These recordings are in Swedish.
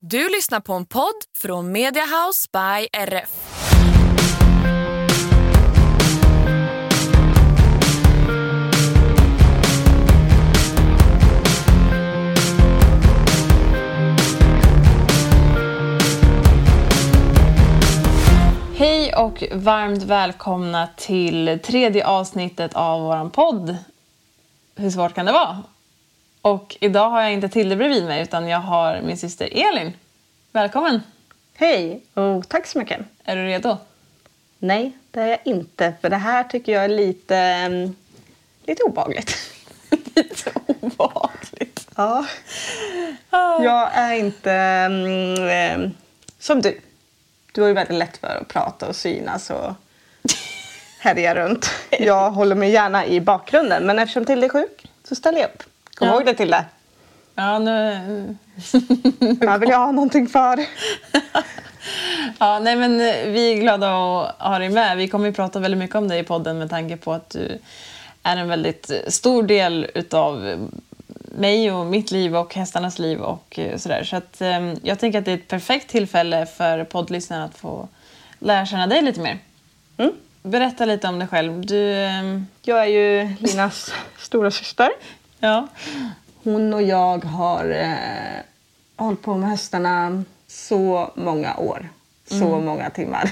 Du lyssnar på en podd från Mediahouse by RF. Hej och varmt välkomna till tredje avsnittet av vår podd. Hur svårt kan det vara? Och idag har jag inte Tilde bredvid mig utan jag har min syster Elin. Välkommen! Hej och tack så mycket. Är du redo? Nej, det är jag inte. För det här tycker jag är lite, mm, lite obehagligt. Lite obehagligt. Ja. Jag är inte eh, som du. Du har ju väldigt lätt för att prata och synas och härja runt. Jag håller mig gärna i bakgrunden men eftersom Tilde är sjuk så ställer jag upp. Kom Ja. ihåg det Tilde. Ja, nu... Här vill jag ha någonting för. Ja, nej men eh, vi är glada att ha dig med. Vi kommer ju prata väldigt mycket om dig i podden med tanke på att du är en väldigt eh, stor del utav mig och mitt liv och hästarnas liv och eh, sådär. Så att, jag tänker att det är ett perfekt tillfälle för poddlyssnarna att få lära känna dig lite mer. Mm. Berätta lite om dig själv. Du, Jag är ju Linas stora syster. Ja. Hon och jag har eh, hållit på med hästarna så många år. Så många timmar.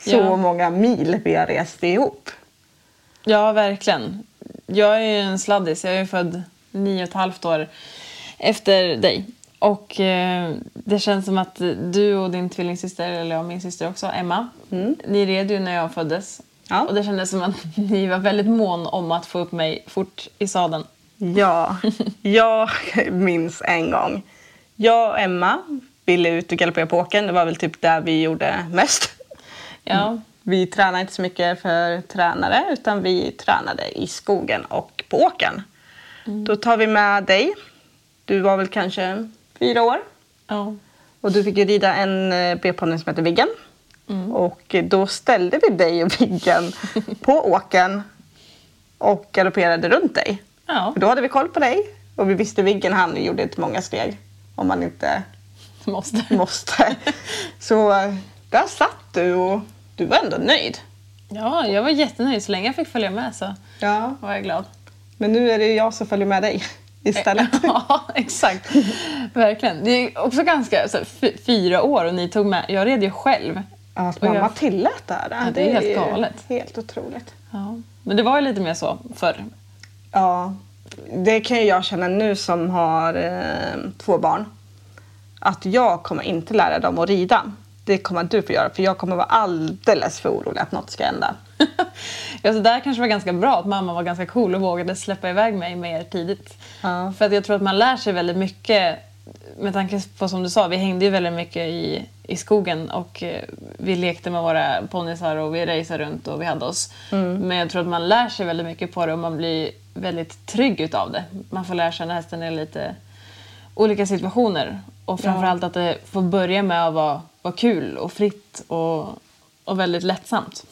Så Ja. många mil vi har rest ihop. ja, verkligen. Jag är ju en sladdis. Jag är född nio och ett halvt år efter dig. Och eh, det känns som att du och din tvillingsyster, eller jag och min syster också, Emma, ni red ju när jag föddes. Ja. Och det kändes som att ni var väldigt mån om att få upp mig fort i sadeln. Ja, jag minns en gång. Jag och Emma ville ut och galoppera på åkern. Det var väl typ där vi gjorde mest. Ja, Vi tränade inte så mycket för tränare utan vi tränade i skogen och på åkern. Då tar vi med dig. Du var väl kanske fyra år. ja. Och du fick ju rida en eh, B-ponny som heter Viggen. Och eh, då ställde vi dig och Viggen på åkern och galopperade runt dig. Ja. För då hade vi koll på dig och vi visste Viggen han gjorde inte många steg om man inte måste. måste. Så där satt du och du var ändå nöjd. Ja, jag var jättenöjd. Så länge jag fick följa med så Ja. var jag glad. Men nu är det jag som följer med dig istället. Ja, exakt. Verkligen. Det är också ganska så, fyra år och ni tog med. Jag red ju själv. Ja, Att mamma jag- tillät det här. Ja, det är helt galet. Helt otroligt. Ja. Men det var ju lite mer så förr. Ja, det kan ju jag känna nu som har eh, två barn. Att jag kommer inte lära dem att rida. Det kommer du få göra för jag kommer vara alldeles för orolig att något ska hända. Ja, så där kanske var ganska bra att mamma var ganska cool och vågade släppa iväg mig mer tidigt. Ja. För att jag tror att man lär sig väldigt mycket med tanke på som du sa, vi hängde ju väldigt mycket i, i skogen och eh, vi lekte med våra ponnysar och vi raceade runt och vi hade oss. Men jag tror att man lär sig väldigt mycket på det och man blir väldigt trygg utav det. Man får lära känna hästen i lite olika situationer. Och framförallt att det får börja med att vara, vara kul och fritt och, och väldigt lättsamt.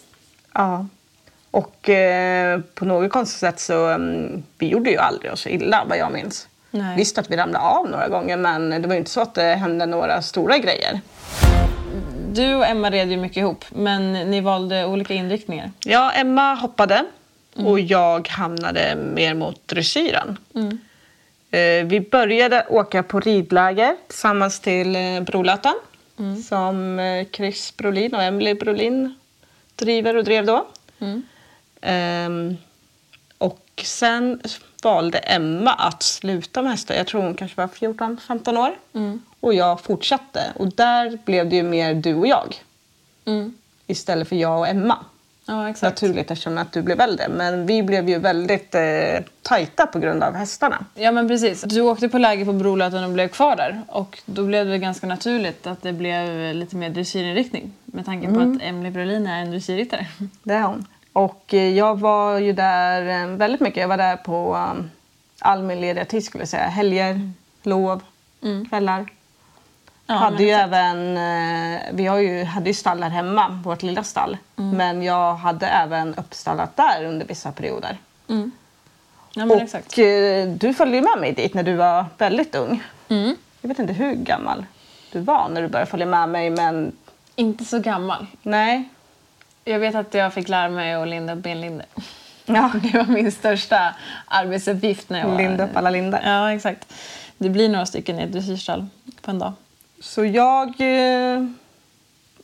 Ja. Och eh, på något konstigt sätt så mm, vi gjorde ju aldrig oss illa vad jag minns. Nej. Visst att vi ramlade av några gånger men det var ju inte så att det hände några stora grejer. Du och Emma red ju mycket ihop, men ni valde olika inriktningar. Ja, Emma hoppade och jag hamnade mer mot dressyren. Eh, vi började åka på ridläger tillsammans till eh, Brolötan som eh, Chris Brolin och Emily Brolin driver och drev då. Ehm, och sen valde Emma att sluta med hästar. Jag tror hon kanske var 14-15 år. Och jag fortsatte. Och där blev det ju mer du och jag. Istället för jag och Emma. Ja, naturligt eftersom att du blev äldre. Men vi blev ju väldigt eh, tajta på grund av hästarna. Ja men precis. Du åkte på läger på Brolöten och blev kvar där. Och då blev det ganska naturligt att det blev lite mer dressyrinriktning. Med tanke på att Emily Brolin är en dressyrryttare. Det är hon. Och eh, jag var ju där eh, väldigt mycket. Jag var där på um, all min lediga tid skulle jag säga. Helger, lov, kvällar. Ja, hade ju exakt. även, eh, vi har ju, hade ju stall här hemma, vårt lilla stall. Men jag hade även uppstallat där under vissa perioder. Ja men exakt. Och eh, du följde ju med mig dit när du var väldigt ung. Mm. Jag vet inte hur gammal du var när du började följa med mig men Inte så gammal. nej. Jag vet att jag fick lära mig att linda upp benlindor. Ja. Det var min största arbetsuppgift när jag var... Linda upp alla lindar. Ja, exakt. Det blir några stycken i ett dressyrstall på en dag. Så jag eh,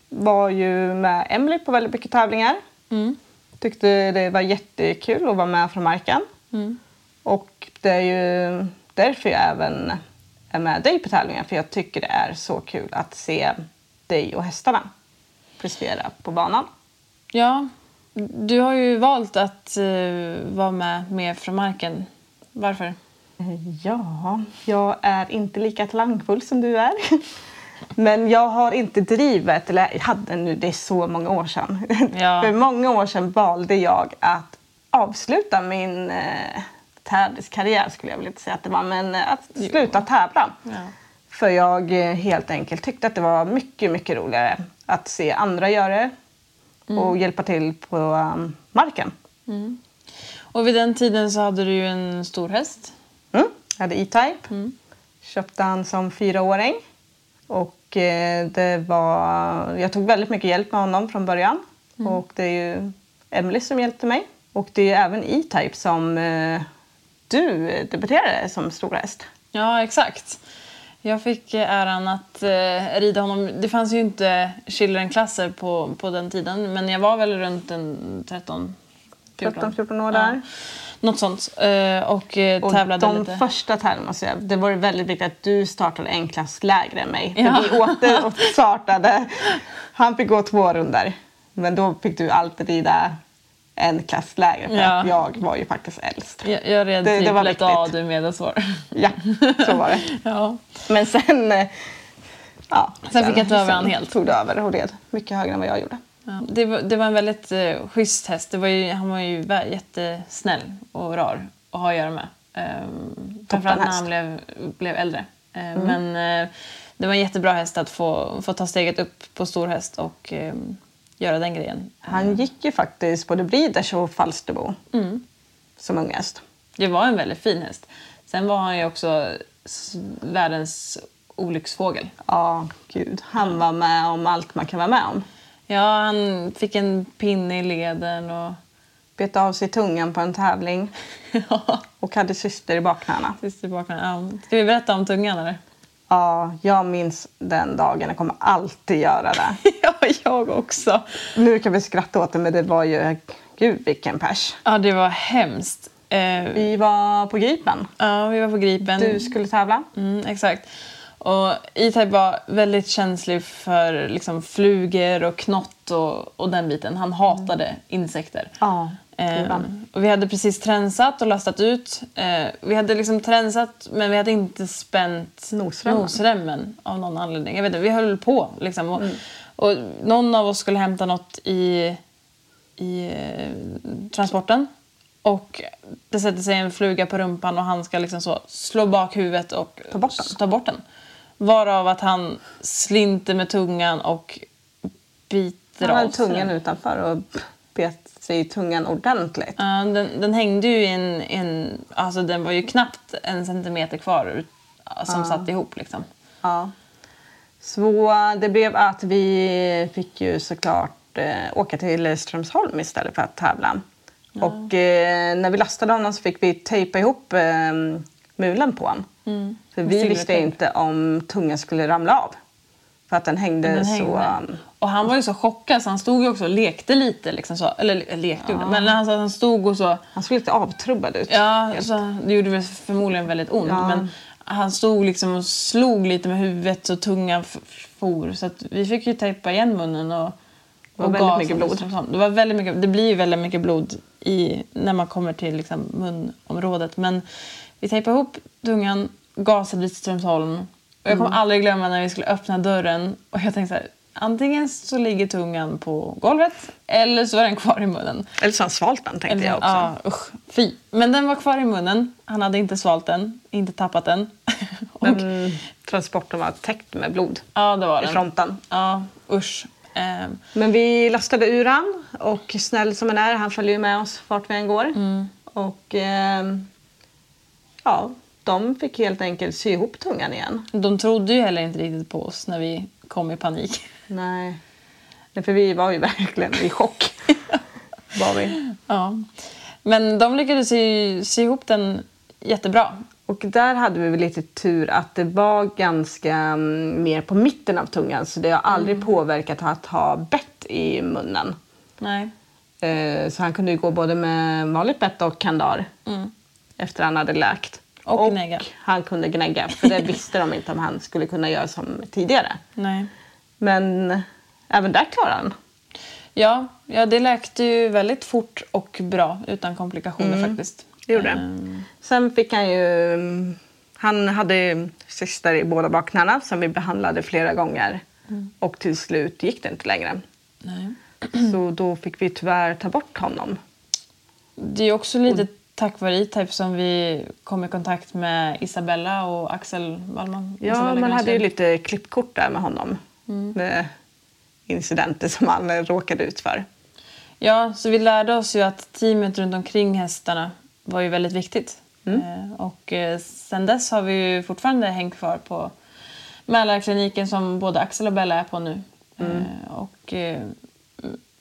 var ju med Emily på väldigt mycket tävlingar. Mm. Tyckte det var jättekul att vara med från marken. Mm. Och det är ju därför jag även är med dig på tävlingar. För jag tycker det är så kul att se dig och hästarna prestera på banan. Ja, du har ju valt att eh, vara med mer från marken. Varför? Ja, jag är inte lika talangfull som du är. Men jag har inte drivet, eller jag hade nu, det är så många år sedan. Ja. För många år sedan valde jag att avsluta min eh, tävlingskarriär skulle jag väl inte säga att det var, men eh, att sluta tävla. Ja. För jag eh, helt enkelt tyckte att det var mycket, mycket roligare att se andra göra det och hjälpa till på um, marken. Och vid den tiden så hade du ju en stor häst. Mm. Jag hade E-Type. Köpte han som fyraåring. Och eh, det var... Jag tog väldigt mycket hjälp med honom från början. Och det är ju Emily som hjälpte mig. Och det är även E-Type som eh, du debuterade som stora häst. Ja, exakt. Jag fick eh, äran att eh, rida honom. Det fanns ju inte Children-klasser på, på den tiden, men jag var väl runt en 13, 14. 13-14 år där. Något sånt. Eh, och eh, Och tävlade de lite. första tävlingarna, måste jag det var väldigt viktigt att du startade en klass lägre än mig. Ja. För vi åkte och startade. Han fick gå två runder. Men då fick du alltid rida en klass lägre för Ja. att jag var ju faktiskt äldst. Jag, jag red Det- det var lätt A, viktigt. du medelsvår. Ja, så var det. ja. Men sen... eh, Ja, Sen fick jag ta över sen han helt. tog du över och red mycket högre än vad jag gjorde. Ja, det, var, det var en väldigt eh, schysst häst. Det var ju, han var ju jättesnäll och rar att ha att göra med. Um, framförallt när han blev, blev äldre. Eh, Men eh, det var en jättebra häst att få, få ta steget upp på stor häst och eh, göra den grejen. Han gick ju faktiskt både Breeders och Falsterbo som ung häst. Det var en väldigt fin häst. Sen var han ju också världens olycksfågel. Ja, gud. Han var med om allt man kan vara med om. Ja, han fick en pinne i leden och... Bet av sig tungan på en tävling ja, och hade syster i bakknäna. sist i bakgrunden. Ja. Ska vi berätta om tungan eller? Ja, jag minns den dagen. Jag kommer alltid göra det. ja, jag också. Nu kan vi skratta åt det, men det var ju... Gud, vilken pers. Ja, det var hemskt. Eh, Vi var på Gripen. ja, vi var på Gripen. Du skulle tävla. Mm, exakt. Och E-Type var väldigt känslig för liksom, flugor och knott och, och den biten. Han hatade insekter. Ja, Eh, och vi hade precis tränsat och lastat ut. Eh, vi hade liksom tränsat men vi hade inte spänt Nosremmen. nosremmen av någon anledning. Jag vet inte, vi höll på liksom. Och, Mm. och någon av oss skulle hämta något i, i eh, transporten. Och det sätter sig en fluga på rumpan och han ska liksom så slå bak huvudet och Ta bort den. ta bort den. Varav att han slinter med tungan och biter Han av hade sig tungan utanför och bet sig i tungan ordentligt. Ja, den, den hängde ju i en, en... Alltså den var ju knappt en centimeter kvar som satt ihop liksom. Ja. Så det blev att vi fick ju såklart eh, åka till Strömsholm istället för att tävla. Och eh, när vi lastade honom så fick vi tejpa ihop eh, mulen på honom. För vi visste inte om tungan skulle ramla av. För att den hängde, Den så... hängde. um, Och han var ju så chockad så han stod ju också och lekte lite. Liksom så. Eller lekte gjorde men han, han stod och så... Han såg lite avtrubbad ut. Ja, så, det gjorde väl förmodligen väldigt ont. Ja. Men han stod liksom och slog lite med huvudet så tungan for. Så att vi fick ju tejpa igen munnen och var Och väldigt gasen mycket blod. i Strömsholm. Det, var väldigt mycket, det blir ju väldigt mycket blod i, när man kommer till liksom, munområdet. Men vi tejpade ihop tungan, gasade vid Strömsholm. Och jag kommer Mm. aldrig glömma när vi skulle öppna dörren. Och jag tänkte så här, antingen så ligger tungan på golvet eller så är den kvar i munnen. Eller så har han svalt den tänkte jag också. Ja, usch, fy. Men den var kvar i munnen. Han hade inte svalt den, inte tappat den. och, Men transporten var täckt med blod ja, det var i den. fronten. Ja, usch. Ehm, Men vi lastade ur han och snäll som han är, han följer med oss vart vi än går. Och ehm, ja, de fick helt enkelt sy ihop tungan igen. de trodde ju heller inte riktigt på oss när vi kom i panik. Nej. Nej, för vi var ju verkligen i chock. var vi. Ja. Men de lyckades sy, sy ihop den jättebra. Och där hade vi väl lite tur att det var ganska mm, mer på mitten av tungan så det har aldrig påverkat att ha bett i munnen. Nej. Eh, Så han kunde ju gå både med vanligt bett och kandar efter han hade läkt. Och gnägga. han kunde gnägga, för det visste de inte om han skulle kunna göra som tidigare. Nej. Men även där klarade han. Ja, ja, det läkte ju väldigt fort och bra utan komplikationer faktiskt. Det gjorde. Ehm, Sen fick han ju... Han hade cyster i båda bakknäna som vi behandlade flera gånger. Och till slut gick det inte längre. nej. Så då fick vi tyvärr ta bort honom. Det är också lite tack vare E-Type som vi kom i kontakt med Isabella och Axel Wallman. Ja, Isabella man hade ju lite klippkort där med honom. Med incidenter som han råkade ut för. Ja, så vi lärde oss ju att teamet runt omkring hästarna var ju väldigt viktigt. Eh, och eh, sen dess har vi ju fortfarande hängt kvar på Mälarkliniken som både Axel och Bella är på nu. Eh, och eh,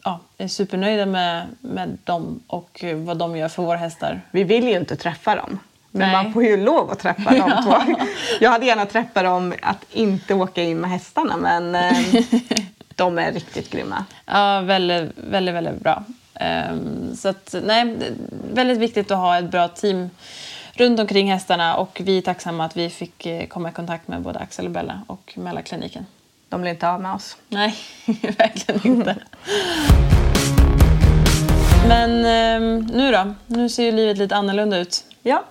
ja, är supernöjda med, med dem och vad de gör för våra hästar. Vi vill ju inte träffa dem. Men Nej. man får ju lov att träffa dem två. Jag hade gärna träffat dem att inte åka in med hästarna men eh, de är riktigt grymma. Ja, väldigt, väldigt, väldigt bra. Ehm, så att, nej, väldigt viktigt att ha ett bra team runt omkring hästarna och vi är tacksamma att vi fick eh, komma i kontakt med både Axel och Bella och Mälarkliniken. De blir inte av med oss. Nej, verkligen inte. Men ehm, nu då? Nu ser ju livet lite annorlunda ut. Ja,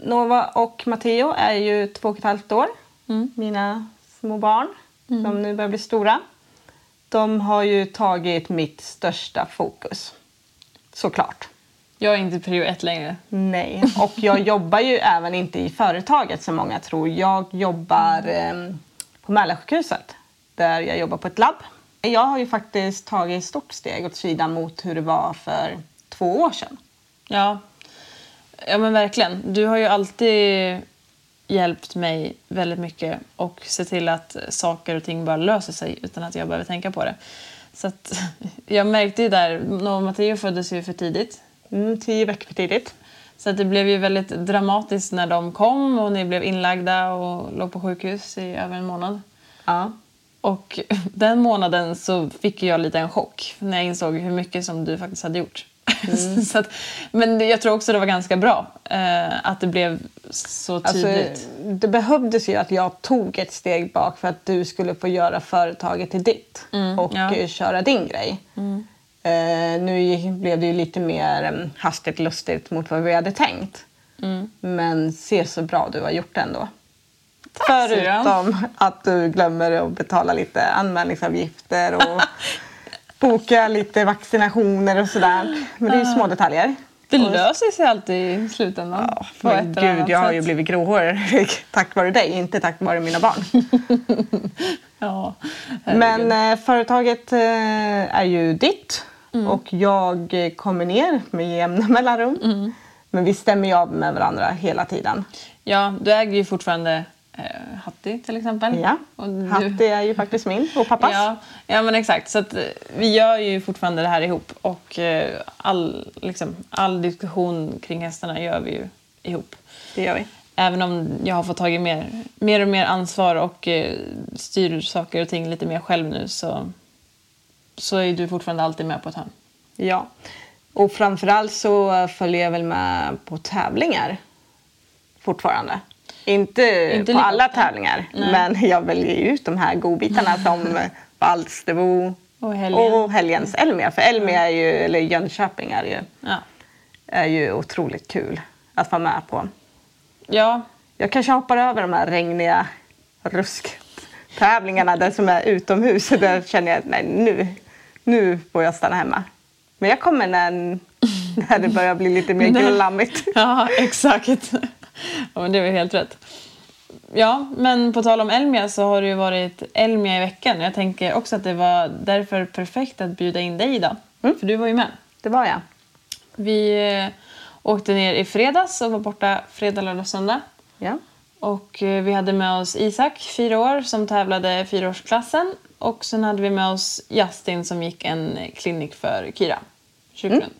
Nova och Matteo är ju två och ett halvt år. Mina små barn som nu börjar bli stora. De har ju tagit mitt största fokus. Såklart. Jag är inte prio ett längre. Nej, och jag jobbar ju även inte i företaget som många tror. Jag jobbar eh, på Mälarsjukhuset där jag jobbar på ett labb. Jag har ju faktiskt tagit ett stort steg åt sidan mot hur det var för två år sedan. Ja. ja, men verkligen. Du har ju alltid hjälpt mig väldigt mycket och se till att saker och ting bara löser sig utan att jag behöver tänka på det. Så att, jag märkte ju där, och Matteo föddes ju för tidigt. Mm, tio veckor för tidigt. Så att det blev ju väldigt dramatiskt när de kom och ni blev inlagda och låg på sjukhus i över en månad. Ja. Och den månaden så fick jag lite en chock när jag insåg hur mycket som du faktiskt hade gjort. så att, men jag tror också det var ganska bra eh, att det blev så Alltså, tydligt. det behövdes ju att jag tog ett steg bak för att du skulle få göra företaget till ditt och ja. eh, köra din grej. Eh, nu blev det ju lite mer um, hastigt lustigt mot vad vi hade tänkt. Men se så bra du har gjort det ändå. Förutom att du glömmer att betala lite anmälningsavgifter och boka lite vaccinationer och sådär. Men det är ju små detaljer. det löser sig alltid i slutändan. Ja, på men gud, jag har ju blivit gråhårig tack vare dig, inte tack vare mina barn. Ja, herregud. Men eh, företaget eh, är ju ditt Mm. och jag kommer ner med jämna mellanrum. Mm. Men vi stämmer ju av med varandra hela tiden. Ja, du äger ju fortfarande Hatti till exempel. Ja, du- Hatti är ju faktiskt min och pappas. Ja, ja men exakt. Så att, eh, vi gör ju fortfarande det här ihop. Och eh, all, liksom, all diskussion kring hästarna gör vi ju ihop. Det gör vi. Även om jag har fått tagit mer, mer och mer ansvar och eh, styr saker och ting lite mer själv nu så, så är du fortfarande alltid med på ett hörn. Ja. Och framförallt så följer jag väl med på tävlingar fortfarande. Inte, Inte på alla tävlingar, men jag väljer ut de här godbitarna som Falsterbo, Och helgen. Och helgens Elmia. För Elmia är ju, eller Jönköping är ju, Ja. är ju otroligt kul att vara med på. ja, Jag kanske hoppar över de här regniga rusktävlingarna där som är utomhus. Där känner jag att nej, nu, nu får jag stanna hemma. Men jag kommer när, när det börjar bli lite mer Nej. glammigt. Ja, exakt. Ja, men det var helt rätt. Ja, men på tal om Elmia så har det ju varit Elmia i veckan. Jag tänker också att det var därför perfekt att bjuda in dig idag. För du var ju med. Det var jag. Vi eh, åkte ner i fredags och var borta fredag, lördag, söndag. Ja. Och eh, vi hade med oss Isak, fyra år, som tävlade fyraårsklassen. Och sen hade vi med oss Justin som gick en klinik för Kira, Kyrklund.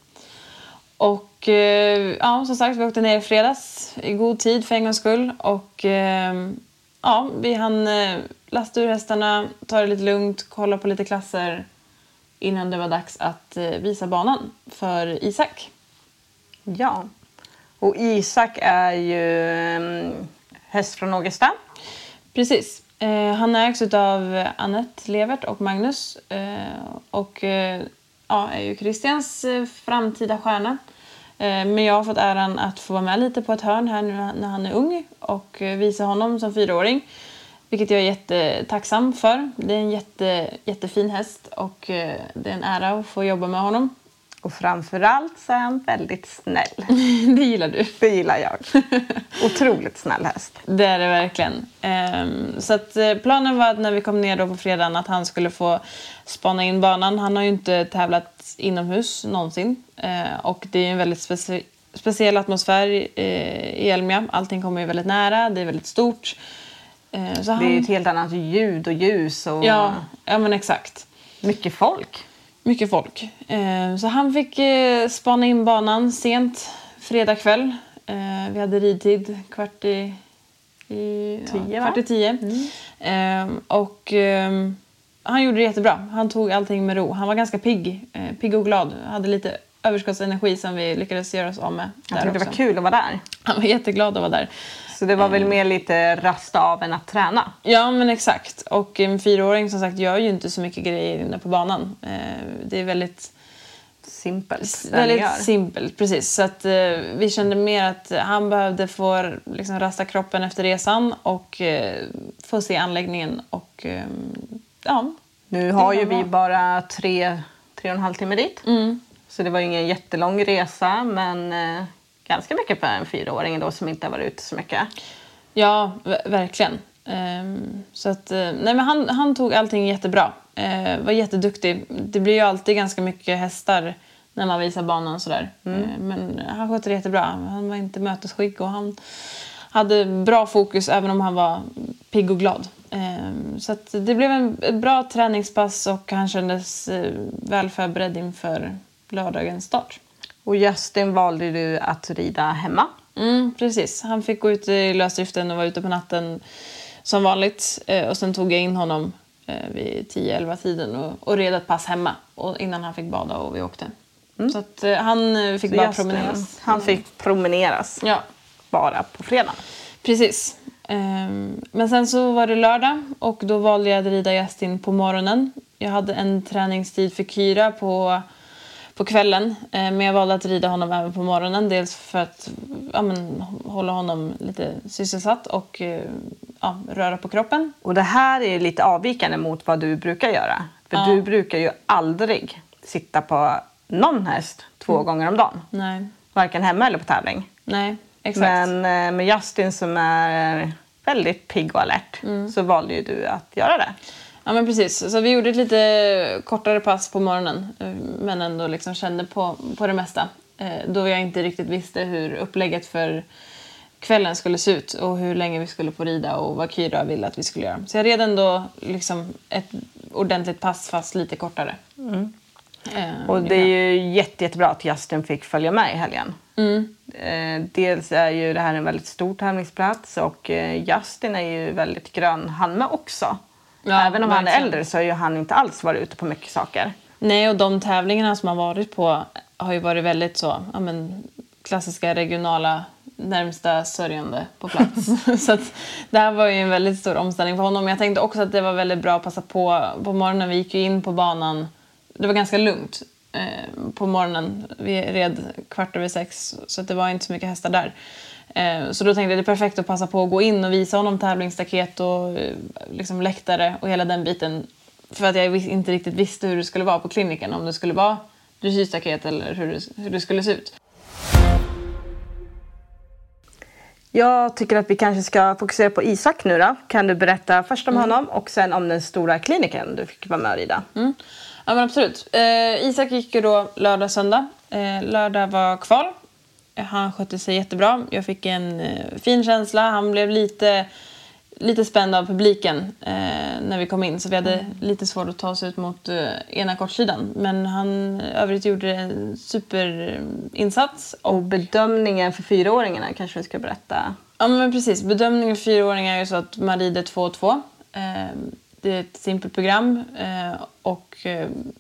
Och eh, ja, som sagt, vi åkte ner i fredags i god tid för en gångs skull. Och eh, ja, vi hann eh, lasta ur hästarna, ta det lite lugnt, kolla på lite klasser innan det var dags att visa banan för Isak. ja. Och Isak är ju häst från Ågesta. Precis. Han ägs av Annette Levert och Magnus. Och ja, är ju Christians framtida stjärna. Eh, men jag har fått äran att få vara med lite på ett hörn här nu när han är ung och eh, visa honom som fyraåring. Vilket jag är jättetacksam för. Det är en jätte, jättefin häst och eh, det är en ära att få jobba med honom. Och framförallt så är han väldigt snäll. det gillar du. Det gillar jag. Otroligt snäll häst. Det är det verkligen. Ehm, så att eh, planen var att när vi kom ner då på fredagen att han skulle få spana in banan. Han har ju inte tävlat inomhus någonsin. Eh, och det är en väldigt speci- speciell atmosfär eh, i Elmia. Allting kommer ju väldigt nära, det är väldigt stort. Eh, så Det är han... ju ett helt annat ljud och ljus och ja, ja, men exakt. mycket folk. Mycket folk. Eh, så han fick eh, spana in banan sent fredag kväll. Eh, vi hade ridtid kvart i, i Tio, ja, va? kvart i tio. Eh, och eh, han gjorde det jättebra. Han tog allting med ro. Han var ganska pigg, pigg och glad. Hade lite överskottsenergi som vi lyckades göra oss av med. Jag tyckte det var kul att vara där. Han var jätteglad att vara där. Så det var väl mer lite rasta av än att träna. Ja, men exakt. Och en fyraåring som sagt gör ju inte så mycket grejer inne på banan. Eh, det är väldigt Simpelt. Väldigt simpelt, precis. Så att, eh, vi kände mer att han behövde få liksom, rasta kroppen efter resan och eh, få se anläggningen. Och, eh, ja, Nu har ju vi bara tre, tre och en halv timme dit. Mm. Så det var ingen jättelång resa men eh, ganska mycket för en fyraåring då som inte har varit ute så mycket. ja ver- verkligen. Ehm, så att, eh, nej, men han, han tog allting jättebra. Eh, var jätteduktig. Det blir ju alltid ganska mycket hästar när man visar banan sådär. Mm. Men han skötte det jättebra. Han var inte mötesskygg och han hade bra fokus även om han var pigg och glad. Ehm, Så att det blev en, ett bra träningspass och han kändes väl förberedd inför lördagens start. Och Justin valde du att rida hemma. Mm, precis. Han fick gå ut i lösdriften och vara ute på natten som vanligt. Eh, Och sen tog jag in honom eh, vid 10-11 tiden och, och red ett pass hemma och innan han fick bada och vi åkte. Så att eh, han fick Så bara promeneras. Han fick promeneras Ja, bara på fredag. Precis. Ehm, Men sen så var det lördag och då valde jag att rida Justin på morgonen. Jag hade en träningstid för Kyra på, på kvällen. eh, Men jag valde att rida honom även på morgonen. Dels för att ja, men, hålla honom lite sysselsatt och eh, ja, röra på kroppen. Och det här är lite avvikande mot vad du brukar göra. För Ja. du brukar ju aldrig sitta på någon häst två Mm. gånger om dagen. Nej, Varken hemma eller på tävling. nej exakt. Men eh, med Justin som är väldigt pigg och alert Mm. så valde ju du att göra det. Ja men precis. Så vi gjorde ett lite kortare pass på morgonen eh, men ändå liksom kände på, på det mesta. Eh, Då jag inte riktigt visste hur upplägget för kvällen skulle se ut och hur länge vi skulle få rida och vad Kyra ville att vi skulle göra. Så jag red ändå liksom ett ordentligt pass fast lite kortare. Eh, Och det är ju jätte, jättebra att Justin fick följa med i helgen. Mm. Eh, dels är ju det här en väldigt stor tävlingsplats och eh, Justin är ju väldigt grön han med också. Ja, Även om han är äldre så har ju han inte alls varit ute på mycket saker. Nej, och de tävlingarna som han varit på har ju varit väldigt så, ja, men, klassiska regionala närmsta sörjande på plats. så att det här var ju en väldigt stor omställning för honom. Jag tänkte också att det var väldigt bra att passa på på morgonen. Vi gick ju in på banan. Det var ganska lugnt eh, på morgonen. Vi red kvart över sex så att det var inte så mycket hästar där. Eh, så då tänkte jag det är perfekt att passa på att gå in och visa honom tävlingsstaket och eh, liksom läktare och hela den biten. För att jag inte riktigt visste hur det skulle vara på kliniken. Om det skulle vara dressyrstaket eller hur det, hur det skulle se ut. Jag tycker att vi kanske ska fokusera på Isak nu då. Kan du berätta först om mm. honom och sen om den stora kliniken du fick vara med och rida? Mm. Ja men absolut. Eh, Isak gick ju då lördag, söndag. Eh, lördag var kval. Han skötte sig jättebra. Jag fick en eh, fin känsla. Han blev lite lite spänd av publiken eh, när vi kom in så vi hade mm. lite svårt att ta oss ut mot eh, ena kortsidan. Men han övrigt gjorde en superinsats. Och, bedömningen för fyraåringarna kanske vi ska berätta? Ja men precis. Bedömningen för fyraåringar är så att man rider 2-2. Eh, det är ett simpelt program och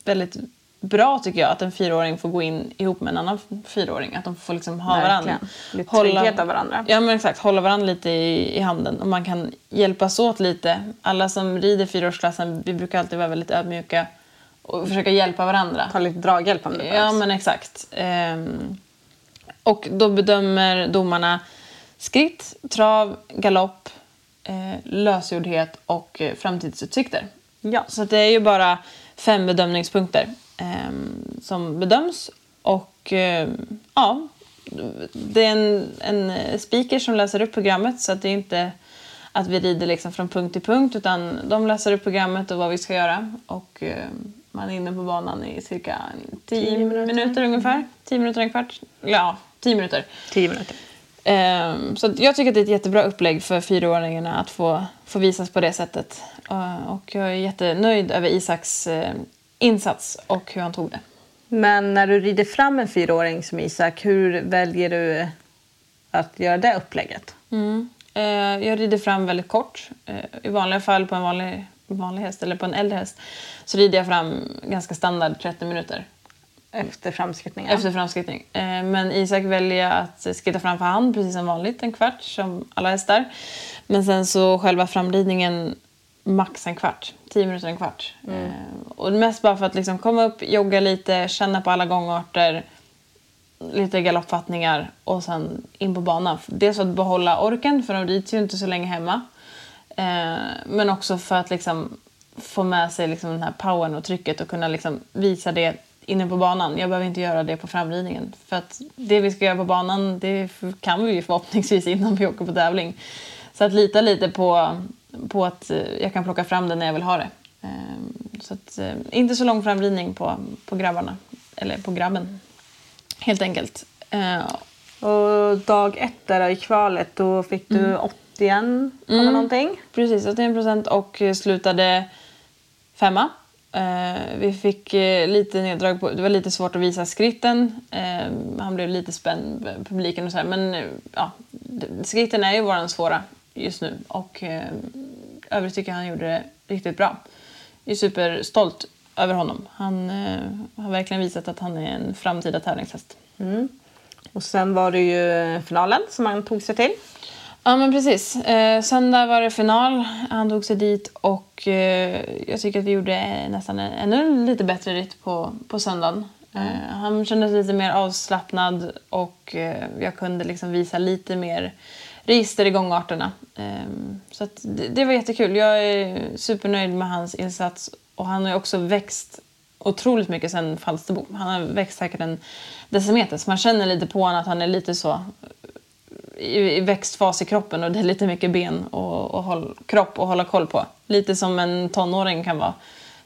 väldigt bra tycker jag att en fyraåring får gå in ihop med en annan fyraåring. Att de får liksom ha varandra. Lite hålla, av varandra. Ja men exakt, hålla varandra lite i, i handen. Och man kan hjälpas åt lite. Alla som rider fyraårsklassen, vi brukar alltid vara väldigt ödmjuka och försöka hjälpa varandra. Ta lite draghjälp om det behövs. Ja men exakt. Ehm, och då bedömer domarna skritt, trav, galopp, eh, lösgjordhet och eh, framtidsutsikter. Ja. Så det är ju bara fem bedömningspunkter som bedöms. Och eh, ja, det är en, en speaker som läser upp programmet så att det är inte att vi rider liksom från punkt till punkt utan de läser upp programmet och vad vi ska göra. Och eh, man är inne på banan i cirka 10 minuter. minuter ungefär. 10 minuter, en kvart. Ja, 10 minuter. 10 minuter. Så jag tycker att det är ett jättebra upplägg för fyraåringarna att få, få visas på det sättet. Uh, och jag är jättenöjd över Isaks uh, insats och hur han tog det. Men när du rider fram en fyraåring som Isak, hur väljer du att göra det upplägget? Mm. Eh, jag rider fram väldigt kort. Eh, I vanliga fall på en vanlig, vanlig häst eller på en äldre häst så rider jag fram ganska standard 30 minuter. Efter framskrittning? Efter framskrittning. Eh, men Isak väljer att skritta fram för hand precis som vanligt, en kvart som alla hästar. Men sen så själva framridningen max en kvart. Tio minuter, en kvart. Mm. Eh, och mest bara för att liksom komma upp, jogga lite, känna på alla gångarter. Lite galoppfattningar och sen in på banan. Dels för att behålla orken, för de rids ju inte så länge hemma. Eh, men också för att liksom få med sig liksom den här powern och trycket och kunna liksom visa det inne på banan. Jag behöver inte göra det på framridningen. För att det vi ska göra på banan det kan vi ju förhoppningsvis innan vi åker på tävling. Så att lita lite på på att eh, jag kan plocka fram det när jag vill ha det. Ehm, så att, eh, inte så lång framridning på, på grabbarna, eller på grabben. Helt enkelt. Ehm, och dag ett där i kvalet, då fick du mm. 81 mm. någonting? Precis, 81 procent och slutade femma. Uh, vi fick uh, lite neddrag på, det var lite svårt att visa skritten. Uh, han blev lite spänd, publiken och så här. Men ja, skritten är ju våran svåra just nu. Och eh, övrigt tycker jag han gjorde det riktigt bra. Jag är superstolt över honom. Han eh, har verkligen visat att han är en framtida tävlingshäst. Mm. Och sen var det ju finalen som han tog sig till. Ja men precis. Eh, söndag var det final. Han tog sig dit och eh, jag tycker att vi gjorde nästan ännu lite bättre ritt på, på söndagen. Mm. Eh, han kändes lite mer avslappnad och eh, jag kunde liksom visa lite mer register i gångarterna. Ehm, så det, det, var jättekul. Jag är supernöjd med hans insats och han har också växt otroligt mycket sen Falsterbo. Han har växt säkert en decimeter så man känner lite på honom att han är lite så i, växtfas i kroppen och det är lite mycket ben och, och håll, kropp att hålla koll på. Lite som en tonåring kan vara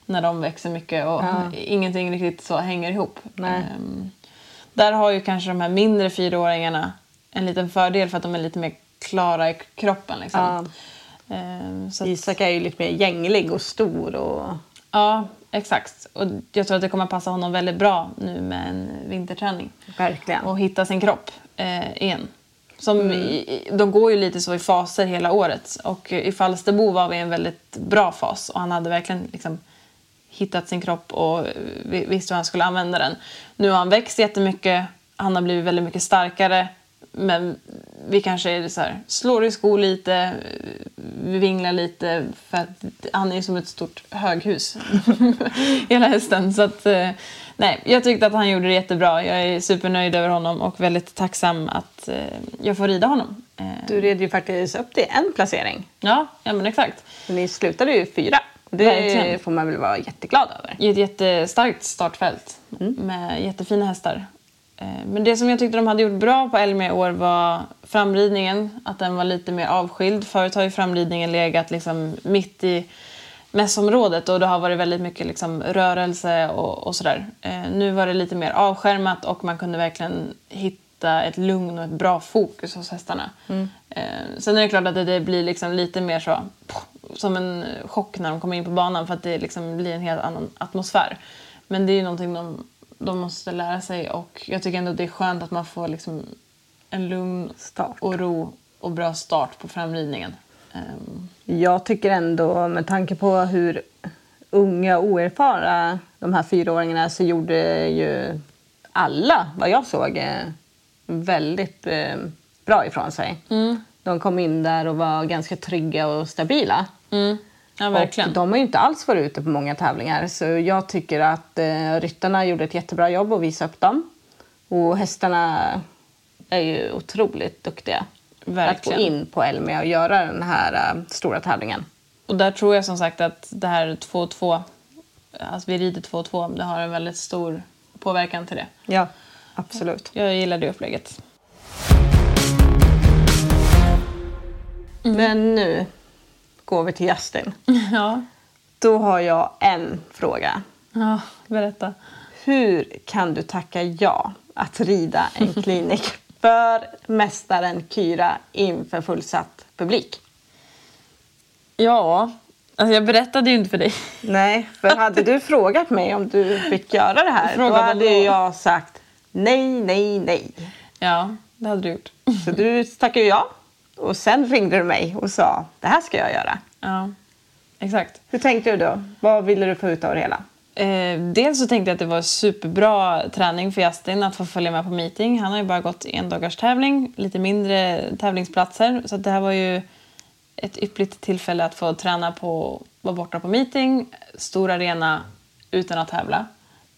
när de växer mycket och ja. ingenting riktigt så hänger ihop. Um, där har ju kanske de här mindre fyraåringarna en liten fördel för att de är lite mer klara i kroppen. Liksom. Ja. Um, så att... Isak är ju lite mer gänglig och stor. Och... Ja, exakt. Och jag tror att det kommer passa honom väldigt bra nu med en vinterträning. Verkligen. Och hitta sin kropp eh, igen. Som mm. de går ju lite så i faser hela året. Och i Falsterbo var vi i en väldigt bra fas. Och han hade verkligen liksom hittat sin kropp och visste hur han skulle använda den. Nu har han växt jättemycket. Han har blivit väldigt mycket starkare men vi kanske är så här, slår i sko lite, vi vinglar lite för att han är som ett stort höghus, hela hästen. Så att, eh, nej, jag tyckte att han gjorde det jättebra. Jag är supernöjd över honom och väldigt tacksam att eh, jag får rida honom. Eh, Du red ju faktiskt upp till en placering. Ja, ja men exakt. Ni slutade ju fyra. Det Verkligen. får man väl vara jätteglad över. i ett jättestarkt startfält med jättefina hästar. Eh, Men det som jag tyckte de hade gjort bra på Elmia i år var framridningen. Att den var lite mer avskild. Förut har ju framridningen legat liksom mitt i mässområdet och det har varit väldigt mycket liksom rörelse och, och sådär. Eh, nu var det lite mer avskärmat och man kunde verkligen hitta ett lugn och ett bra fokus hos hästarna. Eh, sen är det klart att det, det blir liksom lite mer så som en chock när de kommer in på banan för att det liksom blir en helt annan atmosfär. Men det är ju någonting de, de måste lära sig och jag tycker ändå att det är skönt att man får liksom en lugn Start. och ro och bra start på framridningen. Ehm, Jag tycker ändå, med tanke på hur unga och oerfarna de här fyraåringarna så gjorde ju alla, vad jag såg, eh, väldigt eh, bra ifrån sig. De kom in där och var ganska trygga och stabila. Ja, verkligen. Och de har ju inte alls varit ute på många tävlingar så jag tycker att eh, ryttarna gjorde ett jättebra jobb att visa upp dem. Och hästarna är ju otroligt duktiga. Att gå Verkligen. in på Elmia och göra den här eh, stora tävlingen. Och där tror jag som sagt att det här 2-2, alltså vi rider 2-2, det har en väldigt stor påverkan till det. Ja, absolut. Jag gillar det upplägget. Men nu vi till Justin. Ja, Då har jag en fråga. ja berätta. Hur kan du tacka ja att rida en klinik för mästaren Kyra inför fullsatt publik? Ja, alltså jag berättade ju inte för dig. Nej, för hade du frågat mig om du fick göra det här då Fråga vad hade då? jag sagt nej, nej, nej. Ja, det hade du gjort. Så du tackade ja och sen ringde du mig och sa det här ska jag göra. Ja, exakt. Hur tänkte du då? Vad ville du få ut av det hela? Eh, dels så tänkte jag att det var superbra träning för Justin att få följa med på meeting. Han har ju bara gått en dagars tävling, lite mindre tävlingsplatser. Så det här var ju ett yppligt tillfälle att få träna på, vara borta på meeting, stor arena utan att tävla.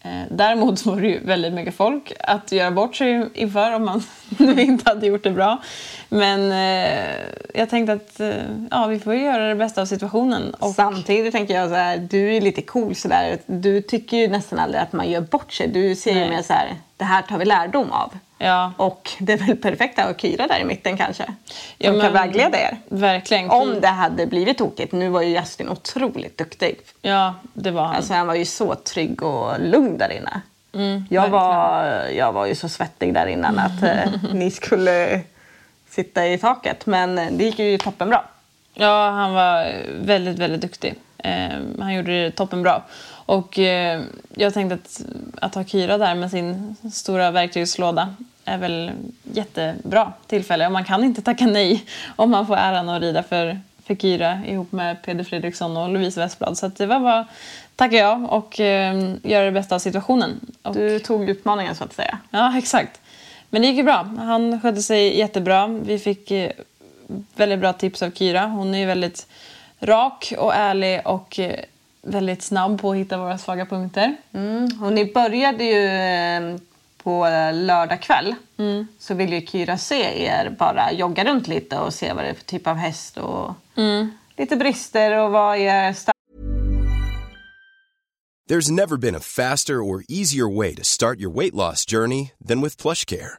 Eh, däremot så var det ju väldigt mycket folk att göra bort sig inför om man nu inte hade gjort det bra. Men eh, jag tänkte att eh, ja, vi får ju göra det bästa av situationen. Och, Samtidigt tänker jag så här, du är lite cool sådär. Du tycker ju nästan aldrig att man gör bort sig. Du ser ju mer så här, det här tar vi lärdom av. ja, Och det är väl perfekt att ha Kyra där i mitten kanske. Som Ja, kan men- vägleda er. Verkligen. Om det hade blivit tokigt. Nu var ju Justin otroligt duktig. Ja, det var han. Alltså han var ju så trygg och lugn där inne. Mm, jag, var, jag var ju så svettig där innan att eh, ni skulle sitta i taket. Men eh, det gick ju toppenbra. Ja, han var väldigt, väldigt duktig. Eh, han gjorde det toppenbra. Och eh, jag tänkte att, att ha Kyra där med sin stora verktygslåda är väl jättebra tillfälle. Och man kan inte tacka nej om man får äran att rida för, för Kyra ihop med Peder Fredriksson och Louise Westblad. Så det var bara tacka ja och eh, göra det bästa av situationen. Och, Du tog utmaningen så att säga. Ja, exakt. Men det gick ju bra. Han skötte sig jättebra. Vi fick eh, väldigt bra tips av Kyra. Hon är ju väldigt rak och ärlig och eh, väldigt snabb på att hitta våra svaga punkter. Mm. Och ni började ju eh, på lördag kväll. Så vill ju Kyra se er bara jogga runt lite och se vad det är för typ av häst och lite brister och vad är starkt There's never been a faster or easier way to start your weight loss journey than with PlushCare.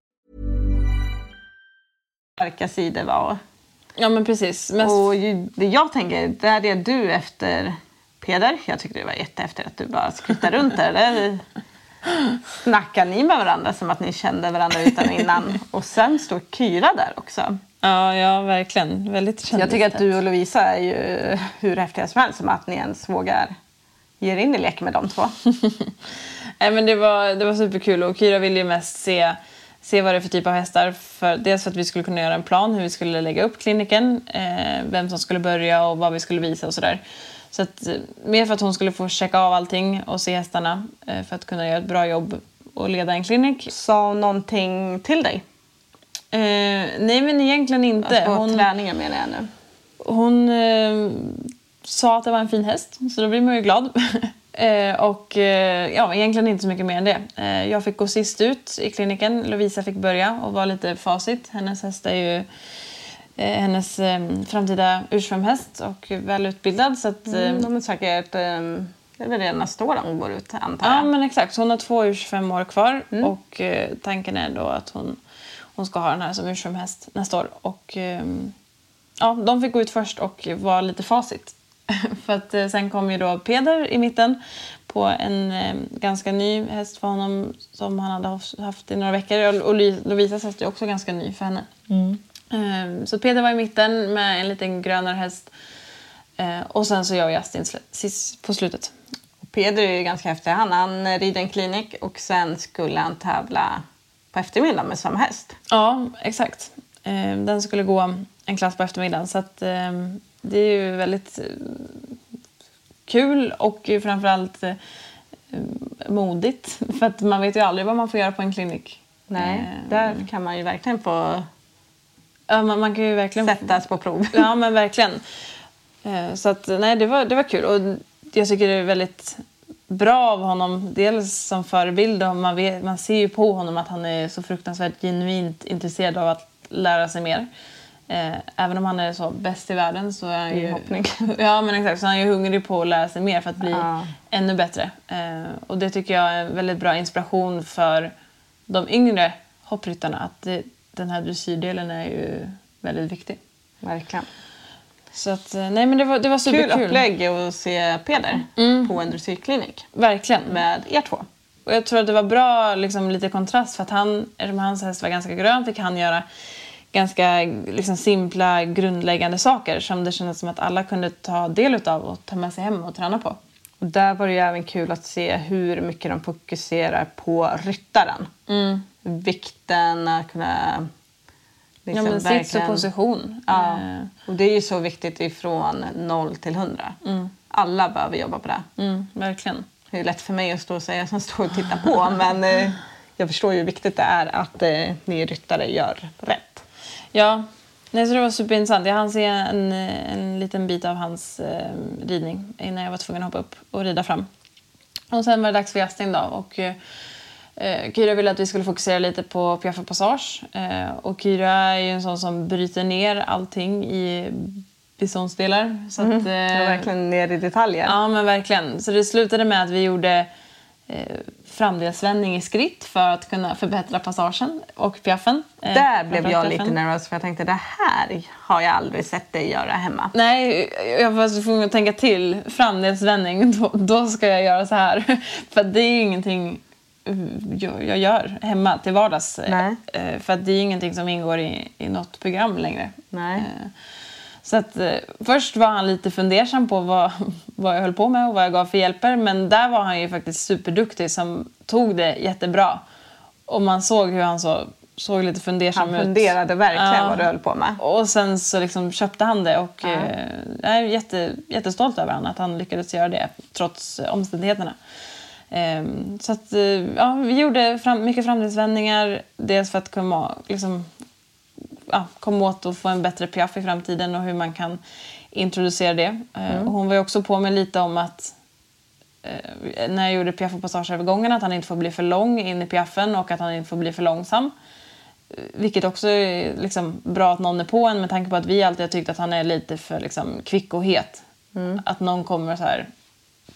Starka sidor var. Ja men precis. Mest... Och det jag tänker, där är du efter Peder. Jag tyckte det var jättehäftigt att du bara skuttade runt där. där snackar ni med varandra som att ni kände varandra utan och innan. Och sen står Kyra där också. Ja, ja verkligen. Väldigt Så jag tycker att du och Lovisa är ju hur häftiga som helst som att ni ens vågar ge er in i leken med de två. Nej, men det, var, det var superkul och Kyra ville ju mest se, se vad det är för typ av hästar. För, dels för att vi skulle kunna göra en plan hur vi skulle lägga upp kliniken, eh, vem som skulle börja och vad vi skulle visa och sådär. Så att, eh, mer för att hon skulle få checka av allting och se hästarna eh, för att kunna göra ett bra jobb och leda en klinik. Sa hon någonting till dig? Eh, nej men egentligen inte. Alltså, hon, träningen menar jag nu. hon eh, sa att det var en fin häst, så då blir man ju glad. eh, och eh, ja, egentligen inte så mycket mer än det. Eh, jag fick gå sist ut i kliniken. Lovisa fick börja och var lite facit. Hennes häst är ju eh, hennes eh, framtida ursprungshäst och välutbildad. Så att, Mm, de är säkert, eh, det är väl redan nästa år de går ut antar jag. Ja, men exakt. Hon har två ur 25 år kvar och eh, tanken är då att hon, hon ska ha den här som ursprungshäst nästa år. Och, ehm, ja, de fick gå ut först och vara lite facit. för att eh, sen kom ju då Peder i mitten på en eh, ganska ny häst för honom som han hade haft- i några veckor. Och och Lo- Lovisas häst är också ganska ny för henne. Ehm, så Peder var i mitten med en liten grönare häst. Eh, och sen så jag och Justin sist på slutet. Peder är ju ganska häftig. Han, han rider en klinik och sen skulle han tävla på eftermiddagen med samma häst. Ja, exakt. Eh, Den skulle gå en klass på eftermiddagen. Så att, eh, det är ju väldigt eh, kul och framförallt eh, modigt. För att man vet ju aldrig vad man får göra på en klinik. Nej, Eh, där kan man ju verkligen få Ja, man, man kan ju verkligen... sättas på prov. Ja, men verkligen. Så att, nej, det var, det var kul. Och jag tycker det är väldigt bra av honom. Dels som förebild och man, vet, man ser ju på honom att han är så fruktansvärt genuint intresserad av att lära sig mer. Eh, Även om han är så bäst i världen så är han ju... Ja, men exakt. Så han är hungrig på att lära sig mer för att bli Ja. ännu bättre. Eh, Och det tycker jag är en väldigt bra inspiration för de yngre hoppryttarna. Att det, den här dressyrdelen är ju väldigt viktig. Verkligen. Så att, eh, nej men det var, det var Kul superkul. upplägg att se Peder på en dressyrklinik Verkligen. med er två. Och jag tror att det var bra liksom, lite kontrast för att han, eftersom hans häst var ganska grön fick han göra ganska liksom, simpla grundläggande saker som det kändes som att alla kunde ta del utav och ta med sig hem och träna på. Och där var det även kul att se hur mycket de fokuserar på ryttaren. Vikten, att kunna... Ja, liksom men sits och position. Ja. Eh, Och det är ju så viktigt ifrån 0 till 100. Alla behöver jobba på det. Mm, verkligen. Det är lätt för mig att stå och säga som står och tittar på men eh, jag förstår ju hur viktigt det är att eh, ni ryttare gör rätt. Ja, nej, så det var superintressant. Jag hann se en, en liten bit av hans eh, ridning innan jag var tvungen att hoppa upp och rida fram. Och sen var det dags för Justin då. Och, eh, Kyra ville att vi skulle fokusera lite på Piaffe Passage. Eh, och Kyra är ju en sån som bryter ner allting i beståndsdelar. Så att, eh, verkligen ner i detaljer. Ja, men verkligen. Så det slutade med att vi gjorde framdelsvändning i skritt för att kunna förbättra passagen och piaffen. Eh, Där blev jag lite nervös för jag tänkte det här har jag aldrig sett dig göra hemma. Nej, jag var tvungen att tänka till. Framdelsvändning, då, då ska jag göra så här. För det är ju ingenting eh, jag, jag gör hemma till vardags. Nej. Eh, För det är ju ingenting som ingår i, i något program längre. Nej. Eh, Så att, eh, först var han lite fundersam på vad, vad jag höll på med och vad jag gav för hjälper. Men där var han ju faktiskt superduktig som tog det jättebra. Och man såg hur han så, såg lite fundersam Han ut. funderade verkligen Ja. vad du höll på med. Och sen så liksom köpte han det och eh, jag är jätte, jättestolt över honom att han lyckades göra det trots eh, omständigheterna. Ehm, så att, eh, ja, vi gjorde fram, mycket framtidsvändningar. Dels för att komma, liksom, ja, komma åt och få en bättre piaff i framtiden och hur man kan introducera det. Eh, och hon var ju också på mig lite om att eh, när jag gjorde piaff och passageövergången att han inte får bli för lång in i piaffen och att han inte får bli för långsam. Vilket också är liksom bra att någon är på en med tanke på att vi alltid har tyckt att han är lite för liksom, kvick och het. Att någon kommer så här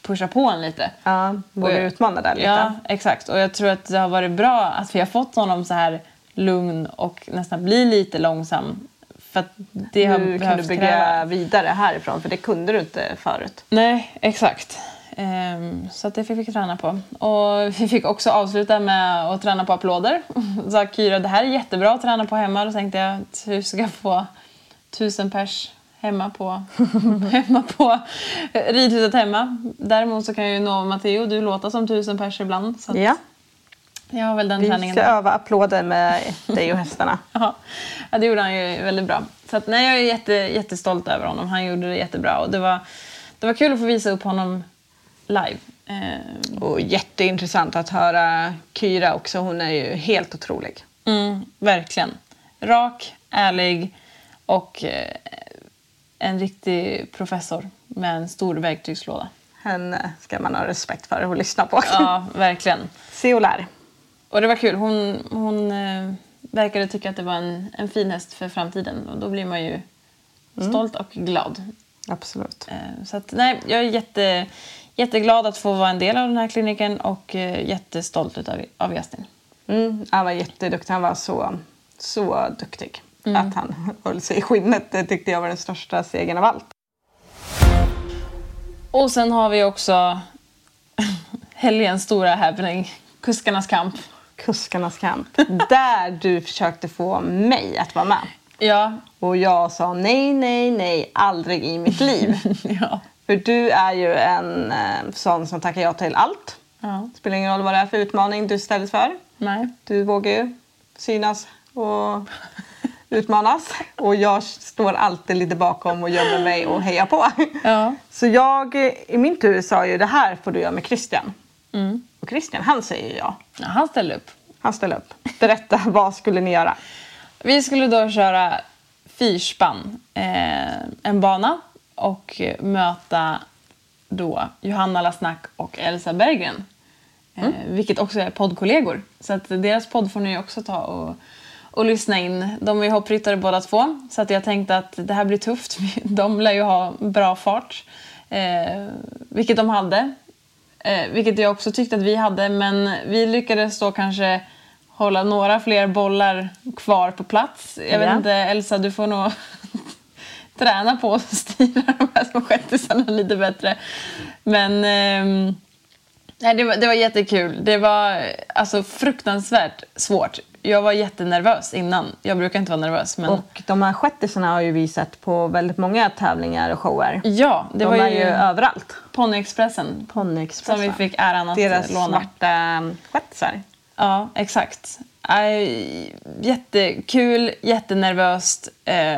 pusha på en lite. Ja, jag- utmana där lite. Ja, exakt. Och jag tror att det har varit bra att vi har fått honom så här lugn och nästan bli lite långsam. För att det har nu kan du bygga kräva. vidare härifrån för det kunde du inte förut. Nej, exakt. Ehm, så det fick vi träna på. Och vi fick också avsluta med att träna på applåder. Sa Kyra, det här är jättebra att träna på hemma. Då tänkte jag att hur ska jag få tusen pers hemma på, hemma på ridhuset hemma. Däremot så kan jag ju nå Matteo, du låta som tusen pers ibland. Så Ja, jag har väl den vi träningen ska öva applåder med dig och hästarna. Ja, ja, det gjorde han ju väldigt bra. Så att, nej, jag är jätte, jättestolt över honom. Han gjorde det jättebra. Och det, var, det var kul att få visa upp honom live. Eh, Och jätteintressant att höra Kyra också. Hon är ju helt otrolig. mm, verkligen. Rak, ärlig och eh, en riktig professor med en stor verktygslåda. Henne ska man ha respekt för och lyssna på. Ja, verkligen. Se och lär. Och det var kul. Hon, hon eh, verkade tycka att det var en, en fin häst för framtiden. Och då blir man ju stolt och glad. Absolut. Eh, Så att, nej, jag är jätte, jätteglad att få vara en del av den här kliniken och eh, jättestolt utav, av Justin. Mm, han var jätteduktig. Han var så, så duktig. Att han höll sig i skinnet det tyckte jag var den största segern av allt. Och sen har vi också helgens stora happening, kuskarnas kamp. Kuskarnas kamp. Där du försökte få mig att vara med. Ja, Och jag sa nej, nej, nej, aldrig i mitt liv. ja, För du är ju en eh, sån som tackar ja till allt. ja. Spelar ingen roll vad det är för utmaning du ställs för. Nej. Du vågar ju synas och utmanas. Och jag står alltid lite bakom och gömmer mig och hejar på. Ja. Så jag i min tur sa ju det här får du göra med Christian. Mm. Och Christian han säger ja. ja, han ställde upp. Han ställer upp. Berätta, vad skulle ni göra? Vi skulle då köra fyrspann, eh, en bana och eh, möta då Johanna Lasnack och Elsa Berggren. Eh, Vilket också är poddkollegor. Så att deras podd får ni också ta och, och lyssna in. De är hoppryttare båda två. Så att jag tänkte att det här blir tufft. De lär ju ha bra fart. Eh, vilket de hade. Eh, vilket jag också tyckte att vi hade. Men vi lyckades då kanske hålla några fler bollar kvar på plats. Jag vet Ja. inte, Elsa, du får nog träna på att styra de här små shettisarna lite bättre. Men nej, det, var, det var jättekul. Det var alltså fruktansvärt svårt. Jag var jättenervös innan. Jag brukar inte vara nervös. Men Och de här shettisarna har ju vi sett på väldigt många tävlingar och shower. ja, det de var är ju överallt. Ponnyexpressen Ponnyexpressen. som vi fick äran att Deras låna. svarta shettisar. Ja, exakt. Jättekul, jättenervöst. Eh,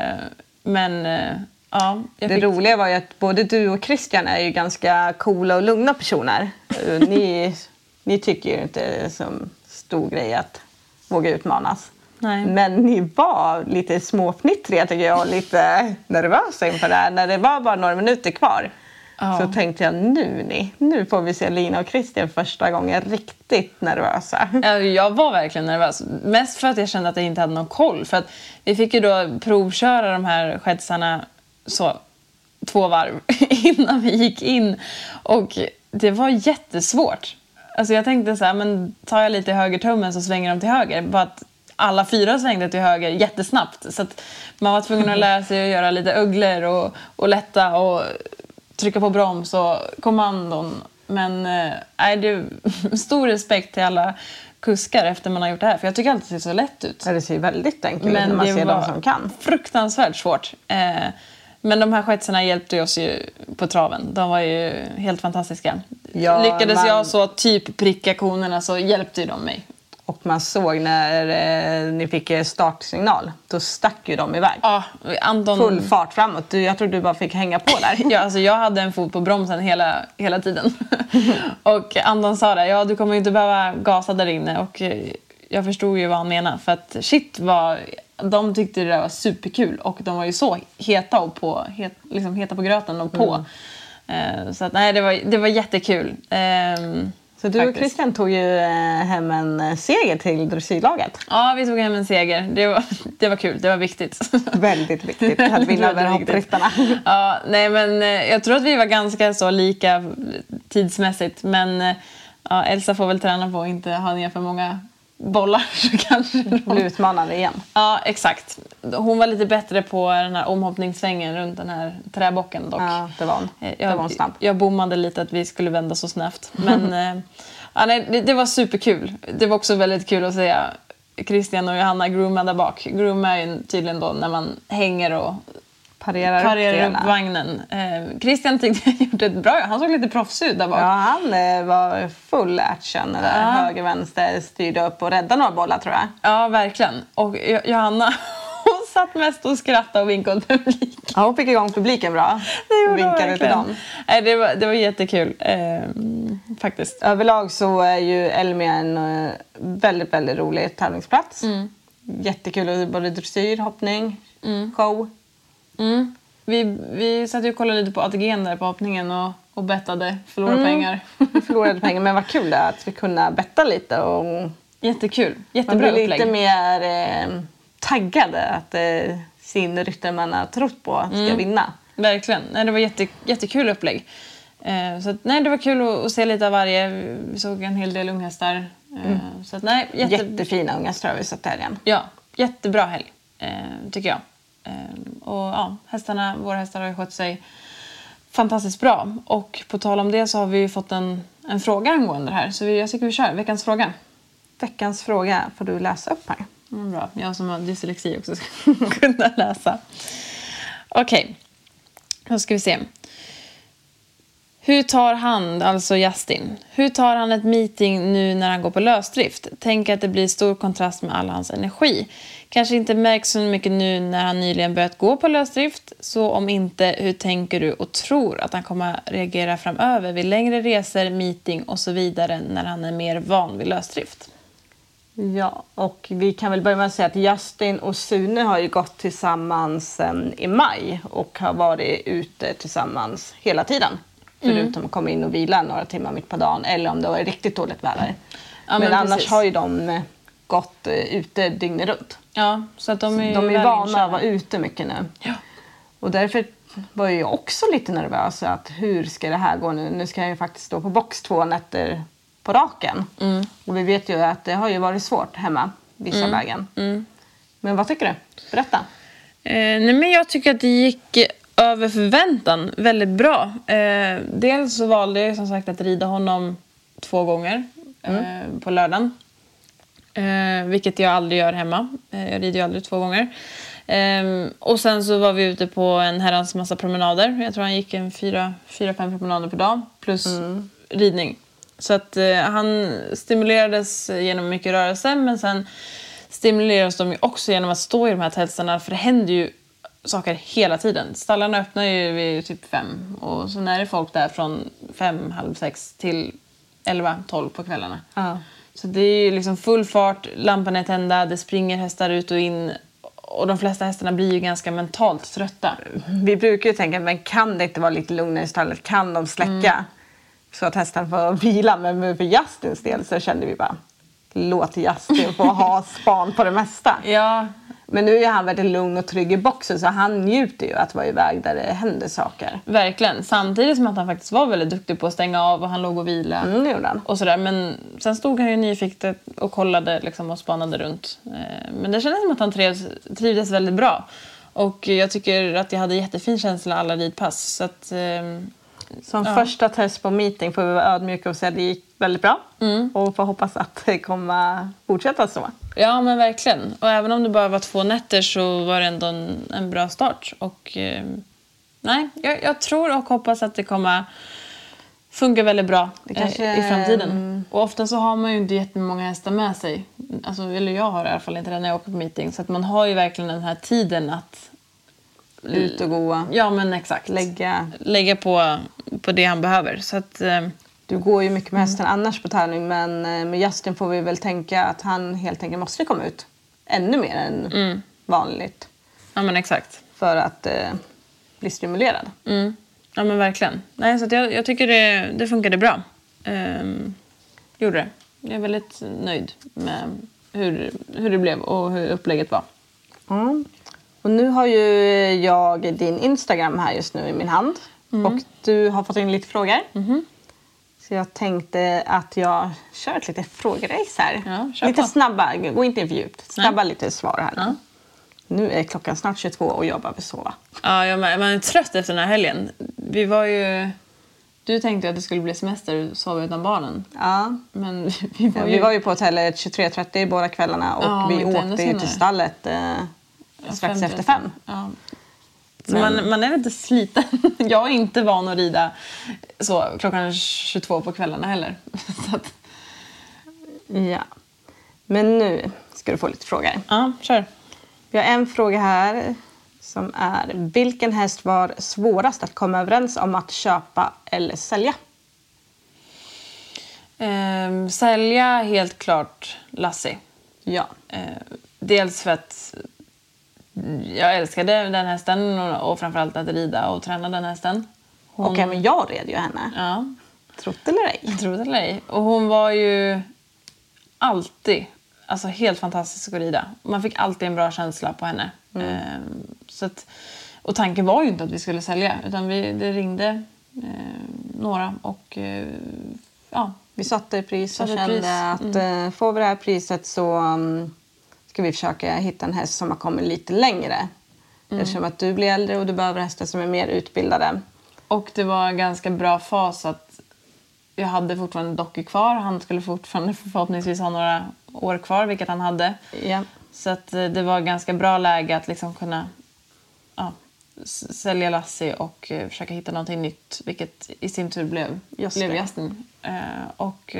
men eh, ja, Det fick... roliga var ju att både du och Christian är ju ganska coola och lugna personer. Eh, Ni, ni tycker ju inte det är som stor grej att våga utmanas. Nej. Men ni var lite småfnittriga tycker jag och lite nervösa inför det här. När det var bara några minuter kvar Ja. så tänkte jag nu ni, nu får vi se Lina och Christian första gången riktigt nervösa. Ja, Jag var verkligen nervös. Mest för att jag kände att jag inte hade någon koll. För att vi fick ju då provköra de här skedsarna så två varv innan vi gick in. Och det var jättesvårt. Alltså jag tänkte så här, men tar jag lite i högertummen så svänger de till höger. Bara att alla fyra svängde till höger jättesnabbt. Så att man var tvungen att lära sig att göra lite ugglor och, och lätta och trycka på broms och kommandon. Men nej, det är stor respekt till alla kuskar efter man har gjort det här. För jag tycker alltid det ser så lätt ut. Ja, Det ser väldigt enkelt ut när man ser de som kan. fruktansvärt svårt. Eh, men de här skötselna hjälpte oss ju på traven. De var ju helt fantastiska. Ja, Lyckades man- jag så typ pricka konerna så hjälpte de mig. Och man såg när eh, ni fick eh, startsignal, då stack ju de iväg. Ja, Anton... Full fart framåt. Du, jag tror du bara fick hänga på där. Ja, alltså jag hade en fot på bromsen hela, hela tiden. och Anton sa det, ja du kommer ju inte behöva gasa där inne. Och eh, jag förstod ju vad han menade. För att shit vad, de tyckte det där var superkul. Och de var ju så heta och på, het, liksom heta på gröten och på. Eh, så att nej, det var, det var jättekul. Ehm, Så du och Faktiskt. Christian tog ju eh, hem en eh, seger till dressyrlaget. Ja, vi tog hem en seger. Det var, det var kul, det var viktigt. Väldigt viktigt att vinna över hoppryttarna. Ja, nej men jag tror att vi var ganska så lika tidsmässigt. Men ja, Elsa får väl träna på att inte ha ner för många bollar så kanske Blir de... utmanande igen. Ja, exakt. Hon var lite bättre på den här omhoppningssvängen runt den här träbocken dock. Ja, det var hon. Eh, Det var hon Jag, snabb. jag bommade lite att vi skulle vända så snabbt. Men eh, ja, nej, det, det var superkul. Det var också väldigt kul att se Christian och Johanna grooma där bak. Grooma är ju tydligen då när man hänger och Parerar, parerar upp upp vagnen. Eh, Christian tyckte jag gjorde ett bra Han såg lite proffsig ut där bak. Ja, han eh, var full action där. Ja. Höger, vänster, styrde upp och räddade några bollar tror jag. Ja, verkligen. Och Jo- Johanna, hon satt mest och skrattade och vinkade åt publiken. Ja, hon fick igång publiken bra. Det hon Vinkade till verkligen. dem. Nej, det, var, det var jättekul, eh, faktiskt. Överlag så är ju Elmia en eh, väldigt, väldigt rolig tävlingsplats. Mm. Jättekul, både dressyr, hoppning, show. Mm. Vi, vi satt ju och kollade lite på ATG där på hoppningen och, och bettade, förlorade pengar. Vi förlorade pengar, men vad kul det är att vi kunde betta lite och Jättekul. man Jättebra blir upplägg. lite mer eh, taggade att eh, sin ryttare man har trott på ska Mm. vinna. Verkligen. Nej, det var jätte, jättekul upplägg. Eh, så att, nej, det var kul att, att se lite av varje. Vi såg en hel del unghästar. Eh, så att, nej, jätte, Jättefina unga ströv vi sett helgen. Ja, jättebra helg, eh, tycker jag. Eh, och ja, hästarna, våra hästar har skött sig fantastiskt bra. Och på tal om det så har vi ju fått en, en fråga angående det här. Så vi, jag tycker vi kör veckans fråga. Veckans fråga får du läsa upp här. Mm, bra. Jag som har dyslexi också ska kunna läsa. Okej, då ska vi se. Hur tar han, alltså Justin, hur tar han ett meeting nu när han går på lösdrift? Tänk att det blir stor kontrast med all hans energi. Kanske inte märks så mycket nu när han nyligen börjat gå på lösdrift. Så om inte, hur tänker du och tror att han kommer reagera framöver vid längre resor, meeting och så vidare när han är mer van vid lösdrift? Ja, och vi kan väl börja med att säga att Justin och Sune har ju gått tillsammans sen i maj och har varit ute tillsammans hela tiden. Förutom att komma in och vila några timmar mitt på dagen eller om det var riktigt dåligt väder. Ja, men, men annars har ju de eh, gått eh, ute dygnet runt. Ja, så att de är, De är vana att vara ute mycket nu. Ja. Och därför var jag också lite nervös att hur ska det här gå nu? Nu ska jag ju faktiskt stå på box två nätter på raken. Mm. Och vi vet ju att det har ju varit svårt hemma vissa Mm. lägen. Men vad tycker du? Berätta. Eh, nej, men jag tycker att det gick över förväntan väldigt bra. Eh, dels så valde jag som sagt att rida honom två gånger eh, på lördagen. Eh, vilket jag aldrig gör hemma. Eh, jag rider ju aldrig två gånger. Eh, och sen så var vi ute på en herrans massa promenader. Jag tror han gick en fyra, fyra fem promenader per dag. Plus ridning. Så att eh, han stimulerades genom mycket rörelse. Men sen stimuleras de ju också genom att stå i de här tältsarna. För det händer ju saker hela tiden. Stallarna öppnar ju vid typ fem. Och så är det folk där från fem, halv sex till elva, tolv på kvällarna. Ja. Så det är ju liksom full fart, lamporna är tända, det springer hästar ut och in. Och de flesta hästarna blir ju ganska mentalt trötta. Vi brukar ju tänka, men kan det inte vara lite lugnare i stallet? Kan de släcka? Mm. Så att hästen får vila. Men för Justins del så kände vi bara, låt Justin få ha span på det mesta. Ja, Men nu är han väldigt lugn och trygg i boxen så han njuter ju att vara iväg där det händer saker. verkligen. Samtidigt som att han faktiskt var väldigt duktig på att stänga av och han låg och vila. Mm, det gjorde han. Och sådär. Men sen stod han ju nyfiket och kollade liksom, och spanade runt. Eh, Men det kändes som att han trivs, trivdes väldigt bra. Och jag tycker att jag hade jättefin känsla alla ridpass. Så att, ehm, Som Ja. första test på meeting får vi vara ödmjuka och säga att det gick väldigt bra. Mm. Och får hoppas att det kommer fortsätta så. Ja, men verkligen. Och även om det bara var två nätter så var det ändå en, en bra start. Och eh, nej, jag, jag tror och hoppas att det kommer funka väldigt bra Det kanske- eh, i framtiden. Och ofta så har man ju inte jättemånga hästar med sig. Alltså, eller jag har i alla fall inte det när jag åker på meeting. Så att man har ju verkligen den här tiden att... Ut och gå. Ja, men exakt. Lägga. Lägga på, på det han behöver. Så att... Eh, Du går ju mycket med hästen annars på tävling men eh, med Justin får vi väl tänka att han helt enkelt måste komma ut ännu mer än vanligt ja, men exakt. för att eh, bli stimulerad. Mm. Ja men verkligen. Nej, så jag, jag tycker det, det funkade bra. Ehm, gjorde det. Jag är väldigt nöjd med hur, hur det blev och hur upplägget var. Mm. Och nu har ju jag din Instagram här just nu i min hand. Mm. Och du har fått in lite frågor. Mm-hmm. Så jag tänkte att jag kör ett litet frågerace här. Ja, lite på. snabba, gå inte in för djupt. Snabba lite svar här. Ja. Nu är klockan snart 22 och jag behöver sova. Ja, jag man är trött efter den här helgen. Vi var ju... Du tänkte att det skulle bli semester och sova utan barnen. Ja. Men vi var ju... Vi var ju på hotellet 23.30 båda kvällarna och Ja, vi åkte till stallet eh, strax efter fem. Ja. Så man, man är lite sliten. Jag är inte van att rida så klockan 22 på kvällarna heller. Att, Ja. Men nu ska du få lite frågor. ja, kör. Vi har en fråga här som är vilken häst var svårast att komma överens om att köpa eller sälja? Ehm, sälja helt klart Lassie. Ja. Eh, dels för att jag älskade den hästen och, och framförallt att rida och träna den hästen. Hon, Och även jag red ju henne. Ja, Trott eller ej. tro det eller ej. Och hon var ju alltid alltså helt fantastisk att rida. Man fick alltid en bra känsla på henne. Ehm, så att, och tanken var ju inte att vi skulle sälja utan vi, det ringde eh, några och eh, ja, Vi satte pris och Satte kände pris, att eh, får vi det här priset så um, ska vi försöka hitta en häst som har kommit lite längre. Eftersom att du blir äldre och du behöver hästar som är mer utbildade. Och det var en ganska bra fas att jag hade fortfarande Docky kvar. Han skulle fortfarande förhoppningsvis ha några år kvar, vilket han hade. Ja. Så att eh, det var ganska bra läge att liksom kunna ja, sälja Lassie och eh, försöka hitta någonting nytt, vilket i sin tur blev, Just blev. Justin. Eh, och,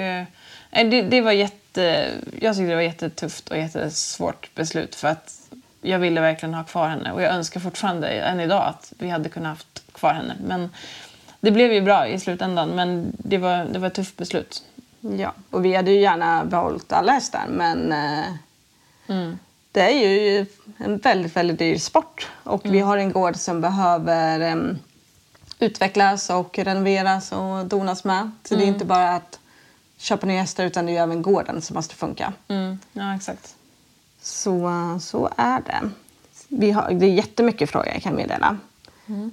det, det var jätte, jag tyckte det var jättetufft och jättesvårt beslut för att jag ville verkligen ha kvar henne och jag önskar fortfarande än idag att vi hade kunnat haft kvar henne. Men det blev ju bra i slutändan men det var, det var ett tufft beslut. ja. Och vi hade ju gärna behållit alla hästar men eh, det är ju en väldigt, väldigt dyr sport. Och vi har en gård som behöver em, utvecklas och renoveras och donas med. Så det är inte bara att köpa nya hästar utan det är ju även gården som måste funka. Mm, ja, exakt. Så, så är det. Vi har, det är jättemycket frågor jag kan meddela.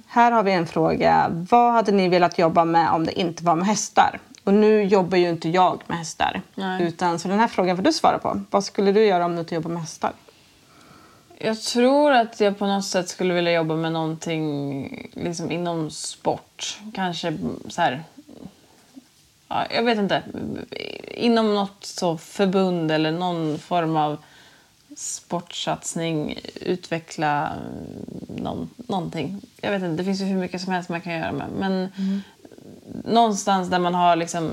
Här har vi en fråga. Vad hade ni velat jobba med om det inte var med hästar? Och nu jobbar ju inte jag med hästar. Nej. Utan, så den här frågan får du svara på. Vad skulle du göra om du inte jobbar med hästar? Jag tror att jag på något sätt skulle vilja jobba med någonting liksom inom sport. Kanske så här... Ja, jag vet inte. Inom något så förbund eller någon form av sportsatsning. Utveckla mm, någon, någonting. Jag vet inte, det finns ju hur mycket som helst man kan göra med. Men någonstans där man har liksom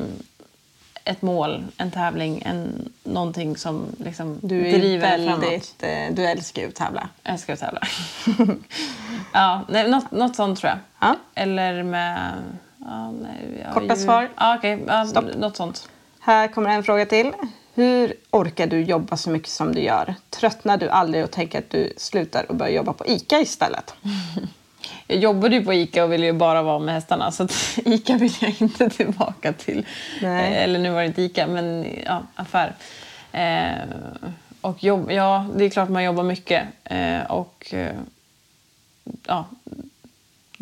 ett mål, en tävling, en, någonting som liksom Du är driver ju framåt. väldigt... Eh, du älskar ju att tävla. Jag ska tävla. ja, nej, något, något sånt tror jag. Ja. Eller med... Ja, nej, ja, Korta djur. svar. Ja, okej. Ja, Stopp. något sånt. Här kommer en fråga till. Hur orkar du jobba så mycket som du gör? Tröttnar du aldrig och tänker att du slutar och börjar jobba på ICA istället? Jag jobbade ju på ICA och ville ju bara vara med hästarna så ICA vill jag inte tillbaka till. Nej. Eh, Eller nu var det inte ICA, men ja, affär. Eh, och jobb, ja, det är klart man jobbar mycket. Eh, och eh, ja,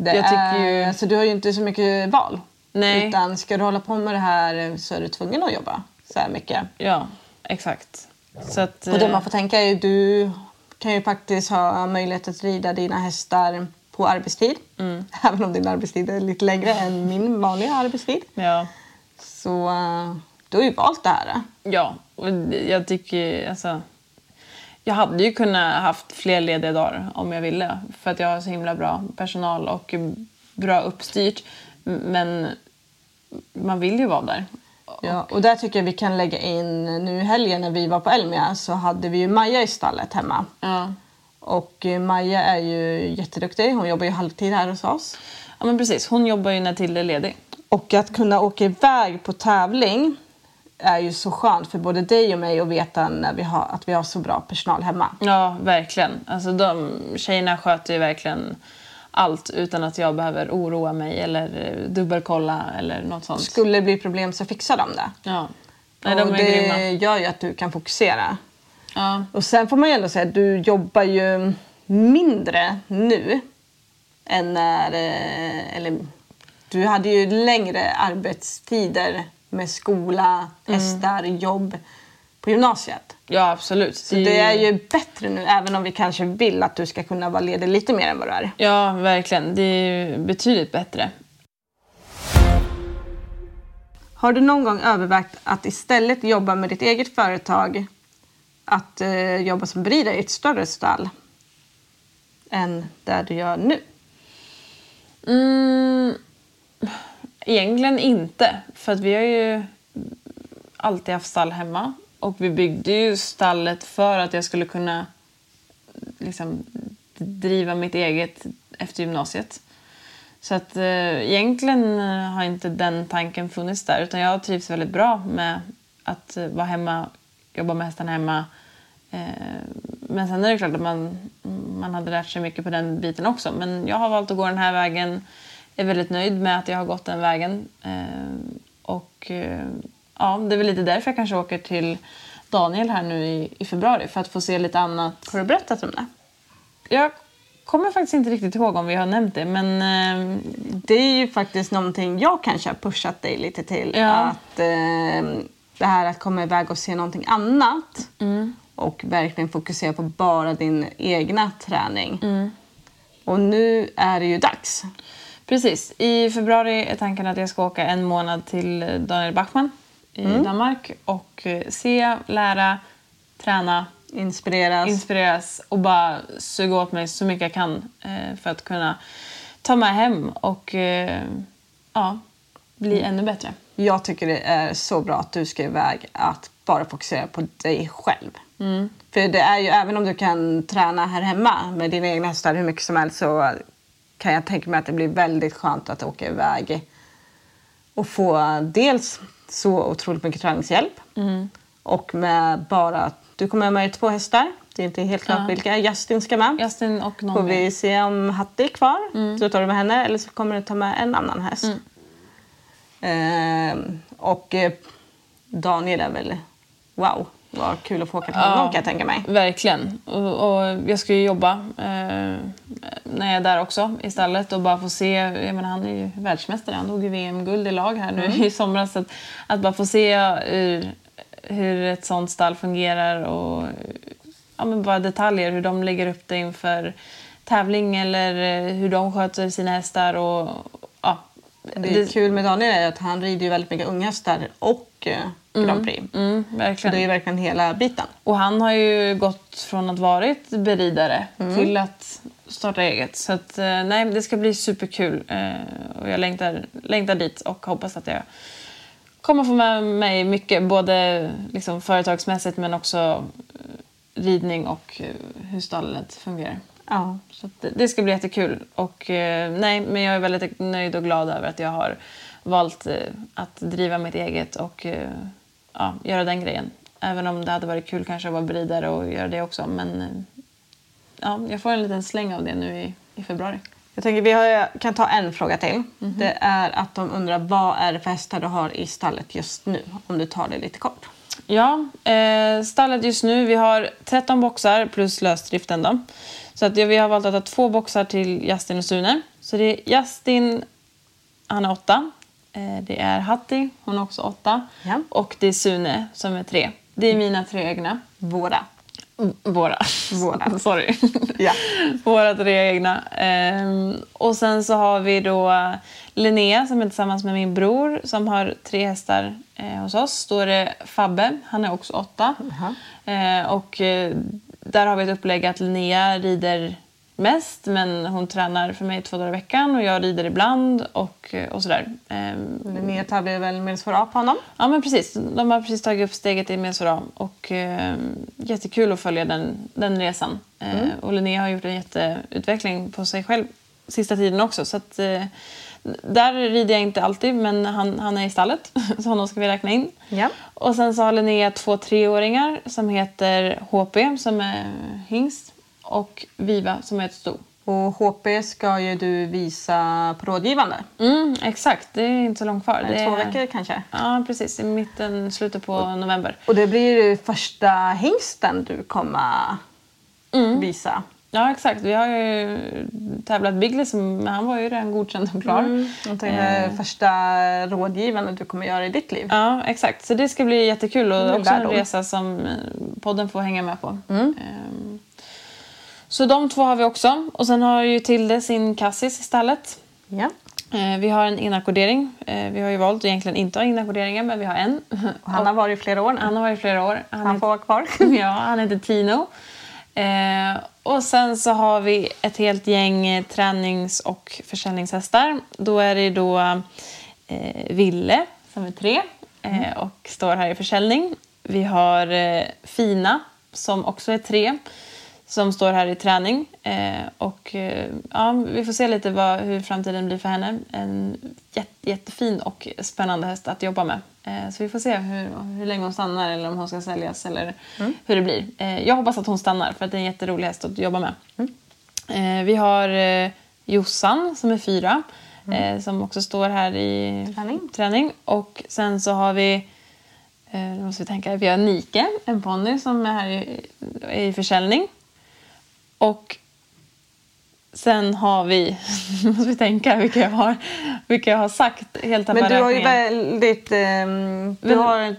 Det Jag tycker är, ju- alltså, du har ju inte så mycket val. Nej. Utan ska du hålla på med det här så är du tvungen att jobba så här mycket. ja, exakt. Så att, Och det eh, man får tänka är ju du kan ju faktiskt ha möjlighet att rida dina hästar på arbetstid. Mm. Även om din arbetstid är lite längre än min vanliga arbetstid. Ja. Så eh, du har ju valt det här. Ja, och jag tycker alltså... Jag hade ju kunnat haft fler lediga dagar om jag ville. För att jag har så himla bra personal och bra uppstyrt. Men man vill ju vara där. Ja, och där tycker jag vi kan lägga in nu i helgen när vi var på Elmia så hade vi ju Maja i stallet hemma. Ja. Och eh, Maja är ju jätteduktig. Hon jobbar ju halvtid här hos oss. ja, men precis. Hon jobbar ju när Tilde är ledig. Och att kunna åka iväg på tävling är ju så skönt för både dig och mig att veta när vi har, att vi har så bra personal hemma. Ja, verkligen. Alltså, de tjejerna sköter ju verkligen allt utan att jag behöver oroa mig eller eh, dubbelkolla eller något sånt. Skulle det bli problem så fixar de det. Ja. Nej, de och det grymma. gör ju att du kan fokusera. Ja. Och sen får man ju ändå säga att du jobbar ju mindre nu än när... eh, Eller, du hade ju längre arbetstider med skola, Mm. hästar, jobb på gymnasiet. ja, absolut. Så det är ju bättre nu, även om vi kanske vill att du ska kunna vara ledig lite mer än vad du är. Ja, verkligen. Det är ju betydligt bättre. Har du någon gång övervägt att istället jobba med ditt eget företag, att eh, jobba som beridare i ett större stall än där du gör nu? Mm, egentligen inte. För att vi har ju alltid haft stall hemma. Och vi byggde ju stallet för att jag skulle kunna liksom, driva mitt eget efter gymnasiet. Så att eh, egentligen eh, har inte den tanken funnits där. Utan jag trivs väldigt bra med att eh, vara hemma, jobba med hästarna hemma. Eh, men sen är det klart att man, man hade lärt sig mycket på den biten också. Men jag har valt att gå den här vägen. Är väldigt nöjd med att jag har gått den vägen. Eh, och eh, ja, det är väl lite därför jag kanske åker till Daniel här nu i, i februari. För att få se lite annat. Har du berättat om det? Jag kommer faktiskt inte riktigt ihåg om vi har nämnt det. Men eh, Det är ju faktiskt någonting jag kanske har pushat dig lite till. Ja. Att eh, Det här att komma iväg och se någonting annat och verkligen fokusera på bara din egna träning. Och nu är det ju dags. Precis. I februari är tanken att jag ska åka en månad till Daniel Bachmann i Danmark och eh, se, lära, träna, Inspireras. inspireras och bara suga åt mig så mycket jag kan eh, för att kunna ta mig hem och eh, ja, bli ännu bättre. Jag tycker det är så bra att du ska iväg att bara fokusera på dig själv. För det är ju, även om du kan träna här hemma med dina egna hästar hur mycket som helst så kan jag tänka mig att det blir väldigt skönt att åka iväg och få dels så otroligt mycket träningshjälp och med bara, du kommer med två hästar. Det är inte helt klart Ja. vilka. Justin ska med. Justin och någon Får vi se om Hattie är kvar. Så tar du med henne eller så kommer du ta med en annan häst. Ehm, och eh, Daniel är väl... Wow, vad kul att få åka till honom kan jag tänka mig. Verkligen. Och, och jag ska ju jobba eh, när jag är där också i stallet och bara få se. Jag menar, han är ju världsmästare. Han tog ju VM-guld i lag här nu Mm. i somras. Så att, att bara få se hur, hur ett sånt stall fungerar och ja, men bara detaljer. Hur de lägger upp det inför tävling eller eh, hur de sköter sina hästar. Och, ja, Det är kul med Daniel är att han rider ju väldigt mycket unga hästar och eh, Grand Prix. Mm, Så det är verkligen hela biten. Och han har ju gått från att varit beridare till att starta eget. Så att, eh, nej, det ska bli superkul. Eh, och jag längtar, längtar dit och hoppas att jag kommer få med mig mycket. Både liksom företagsmässigt men också eh, ridning och hur stallet fungerar. Ja. Så det, det ska bli jättekul. Och, nej, men jag är väldigt nöjd och glad över att jag har valt eh, att driva mitt eget och eh, ja, göra den grejen. Även om det hade varit kul kanske att vara bridare och göra det också. Men eh, ja, jag får en liten släng av det nu i, i februari. Jag tänker vi har, kan ta en fråga till. Mm -hmm. Det är att de undrar vad är det för hästar du har i stallet just nu? Om du tar det lite kort. Ja, eh, stallet just nu, vi har 13 boxar plus lösdriften då. Så att vi har valt att ha två boxar till Justin och Sune. Så det är Justin, han är åtta det är Hattie, hon är också åtta. Ja. Och det är Sune som är tre. Det är mina tre egna. Våra. Mm, Våra. Våra. Sorry. Ja. Våra tre egna. Ehm, och sen så har vi då Linnea som är tillsammans med min bror som har tre hästar eh, hos oss. Då är det Fabbe, han är också åtta. Eh, och eh, där har vi ett upplägg att Linnea rider mest men hon tränar för mig två dagar i veckan och jag rider ibland och, eh, och sådär. Ehm, Linnea tävlar väl med svår A på honom. Ja, men precis. De har precis tagit upp steget i Mesora och eh, jättekul att följa den, den resan. Eh, Och Linnea har gjort en jätteutveckling på sig själv sista tiden också. Så att, eh, där rider jag inte alltid, men han, han är i stallet, så honom ska vi räkna in. Ja. Och sen så har Linnea två treåringar som heter HP, som är hingst, och Viva, som är ett sto. Och HP ska ju du visa på rådgivande. Mm, exakt, det är inte så långt kvar. Det Det är två är- veckor kanske. Ja, precis. I mitten, slutet på november. Och det blir första hingsten du kommer visa. Ja, exakt. Vi har ju tävlat Biggles, men han var ju redan godkänd och klar. Jag tänkte första rådgivande du kommer göra i ditt liv. Ja, exakt. Så det ska bli jättekul och är också en resa som eh, podden får hänga med på. Ehm, Så de två har vi också. Och sen har ju Tilde sin Cassis i stallet. Ja. Eh, Vi har en inackordering. Eh, Vi har ju valt att egentligen inte ha inackorderingar, men vi har en. Och han har varit i flera år nu. Han har varit i flera år. Han får vara kvar. ja, han heter Tino. Eh, och sen så har vi ett helt gäng tränings och försäljningshästar. Då är det då Ville som är tre eh, och står här i försäljning. Vi har Fina som också är tre som står här i träning. Eh, och eh, ja, vi får se lite vad, hur framtiden blir för henne. En jätte, jättefin och spännande häst att jobba med. Eh, så vi får se hur, hur länge hon stannar eller om hon ska säljas eller hur det blir. Eh, jag hoppas att hon stannar för att det är en jätterolig häst att jobba med. Eh, vi har eh, Jossan som är fyra. Eh, som också står här i Träning. träning. Och sen så har vi Nu måste vi tänka. Vi har Nike, en ponny som är här i, i försäljning. Och sen har vi, nu måste vi tänka vilka jag har, vilka jag har sagt. Helt Men du har ju väldigt... ehm, du har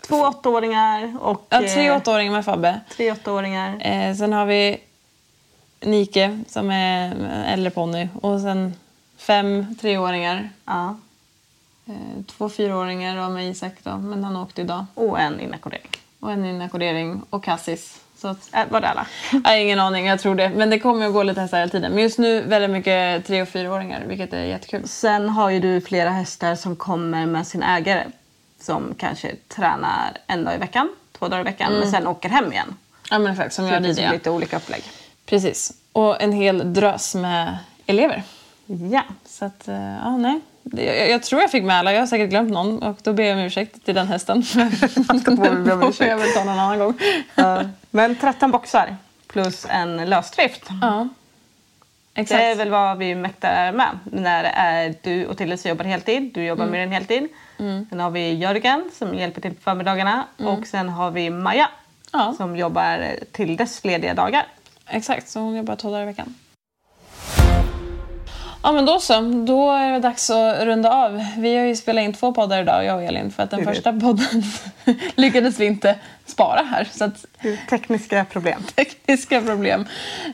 två åttaåringar och Ja, tre eh, åttaåringar med Fabbe. tre åttaåringar. Eh, sen har vi Nike som är en äldre ponny. Och sen fem treåringar. Ja. Eh, två fyraåringar av mig Isak då, men han åkte idag. Och en inackordering. Och en inackordering och Cassis. Så Äh, var det alla? Har ingen aning, jag tror det. Men det kommer att gå lite hästar hela tiden. Men just nu väldigt mycket tre och fyraåringar, vilket är jättekul. Sen har ju du flera hästar som kommer med sin ägare. Som kanske tränar en dag i veckan, två dagar i veckan, men sen åker hem igen. Ja men exakt, som Så jag det Lydia. lite olika upplägg. Precis. Och en hel drös med elever. Ja. Så att, eh, ja nej. Jag, jag tror jag fick med alla, jag har säkert glömt någon. Och då ber jag om ursäkt till den hästen. Då får vi be om får ursäkt. jag väl ta någon annan gång. Ja. Men 13 boxar plus en lösdrift. Ja. Exakt. Det är väl vad vi mäktar med. När det är du och Tilde som jobbar heltid, du jobbar mer än heltid. Sen har vi Jörgen som hjälper till på förmiddagarna och sen har vi Maja Ja. som jobbar till dess lediga dagar. Exakt, så hon jobbar två dagar i veckan. Ja men då så, då är det dags att runda av. Vi har ju spelat in två poddar idag, jag och Elin, för att den första podden lyckades vi inte spara här. Så att Tekniska problem. tekniska problem.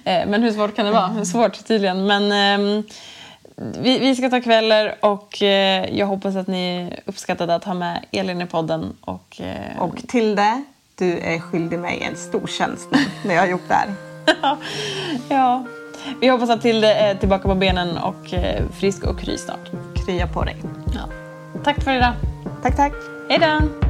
Eh, Men hur svårt kan det vara? Svårt tydligen. Men ehm, vi, vi ska ta kvällar och eh, jag hoppas att ni uppskattade att ha med Elin i podden. Och, eh, Och Tilde, du är skyldig mig en stor tjänst när jag har gjort det här. ja, vi hoppas att Tilde är tillbaka på benen och eh, frisk och kry snart. Krya på dig. Ja. Tack för idag. Tack, tack. Hej då!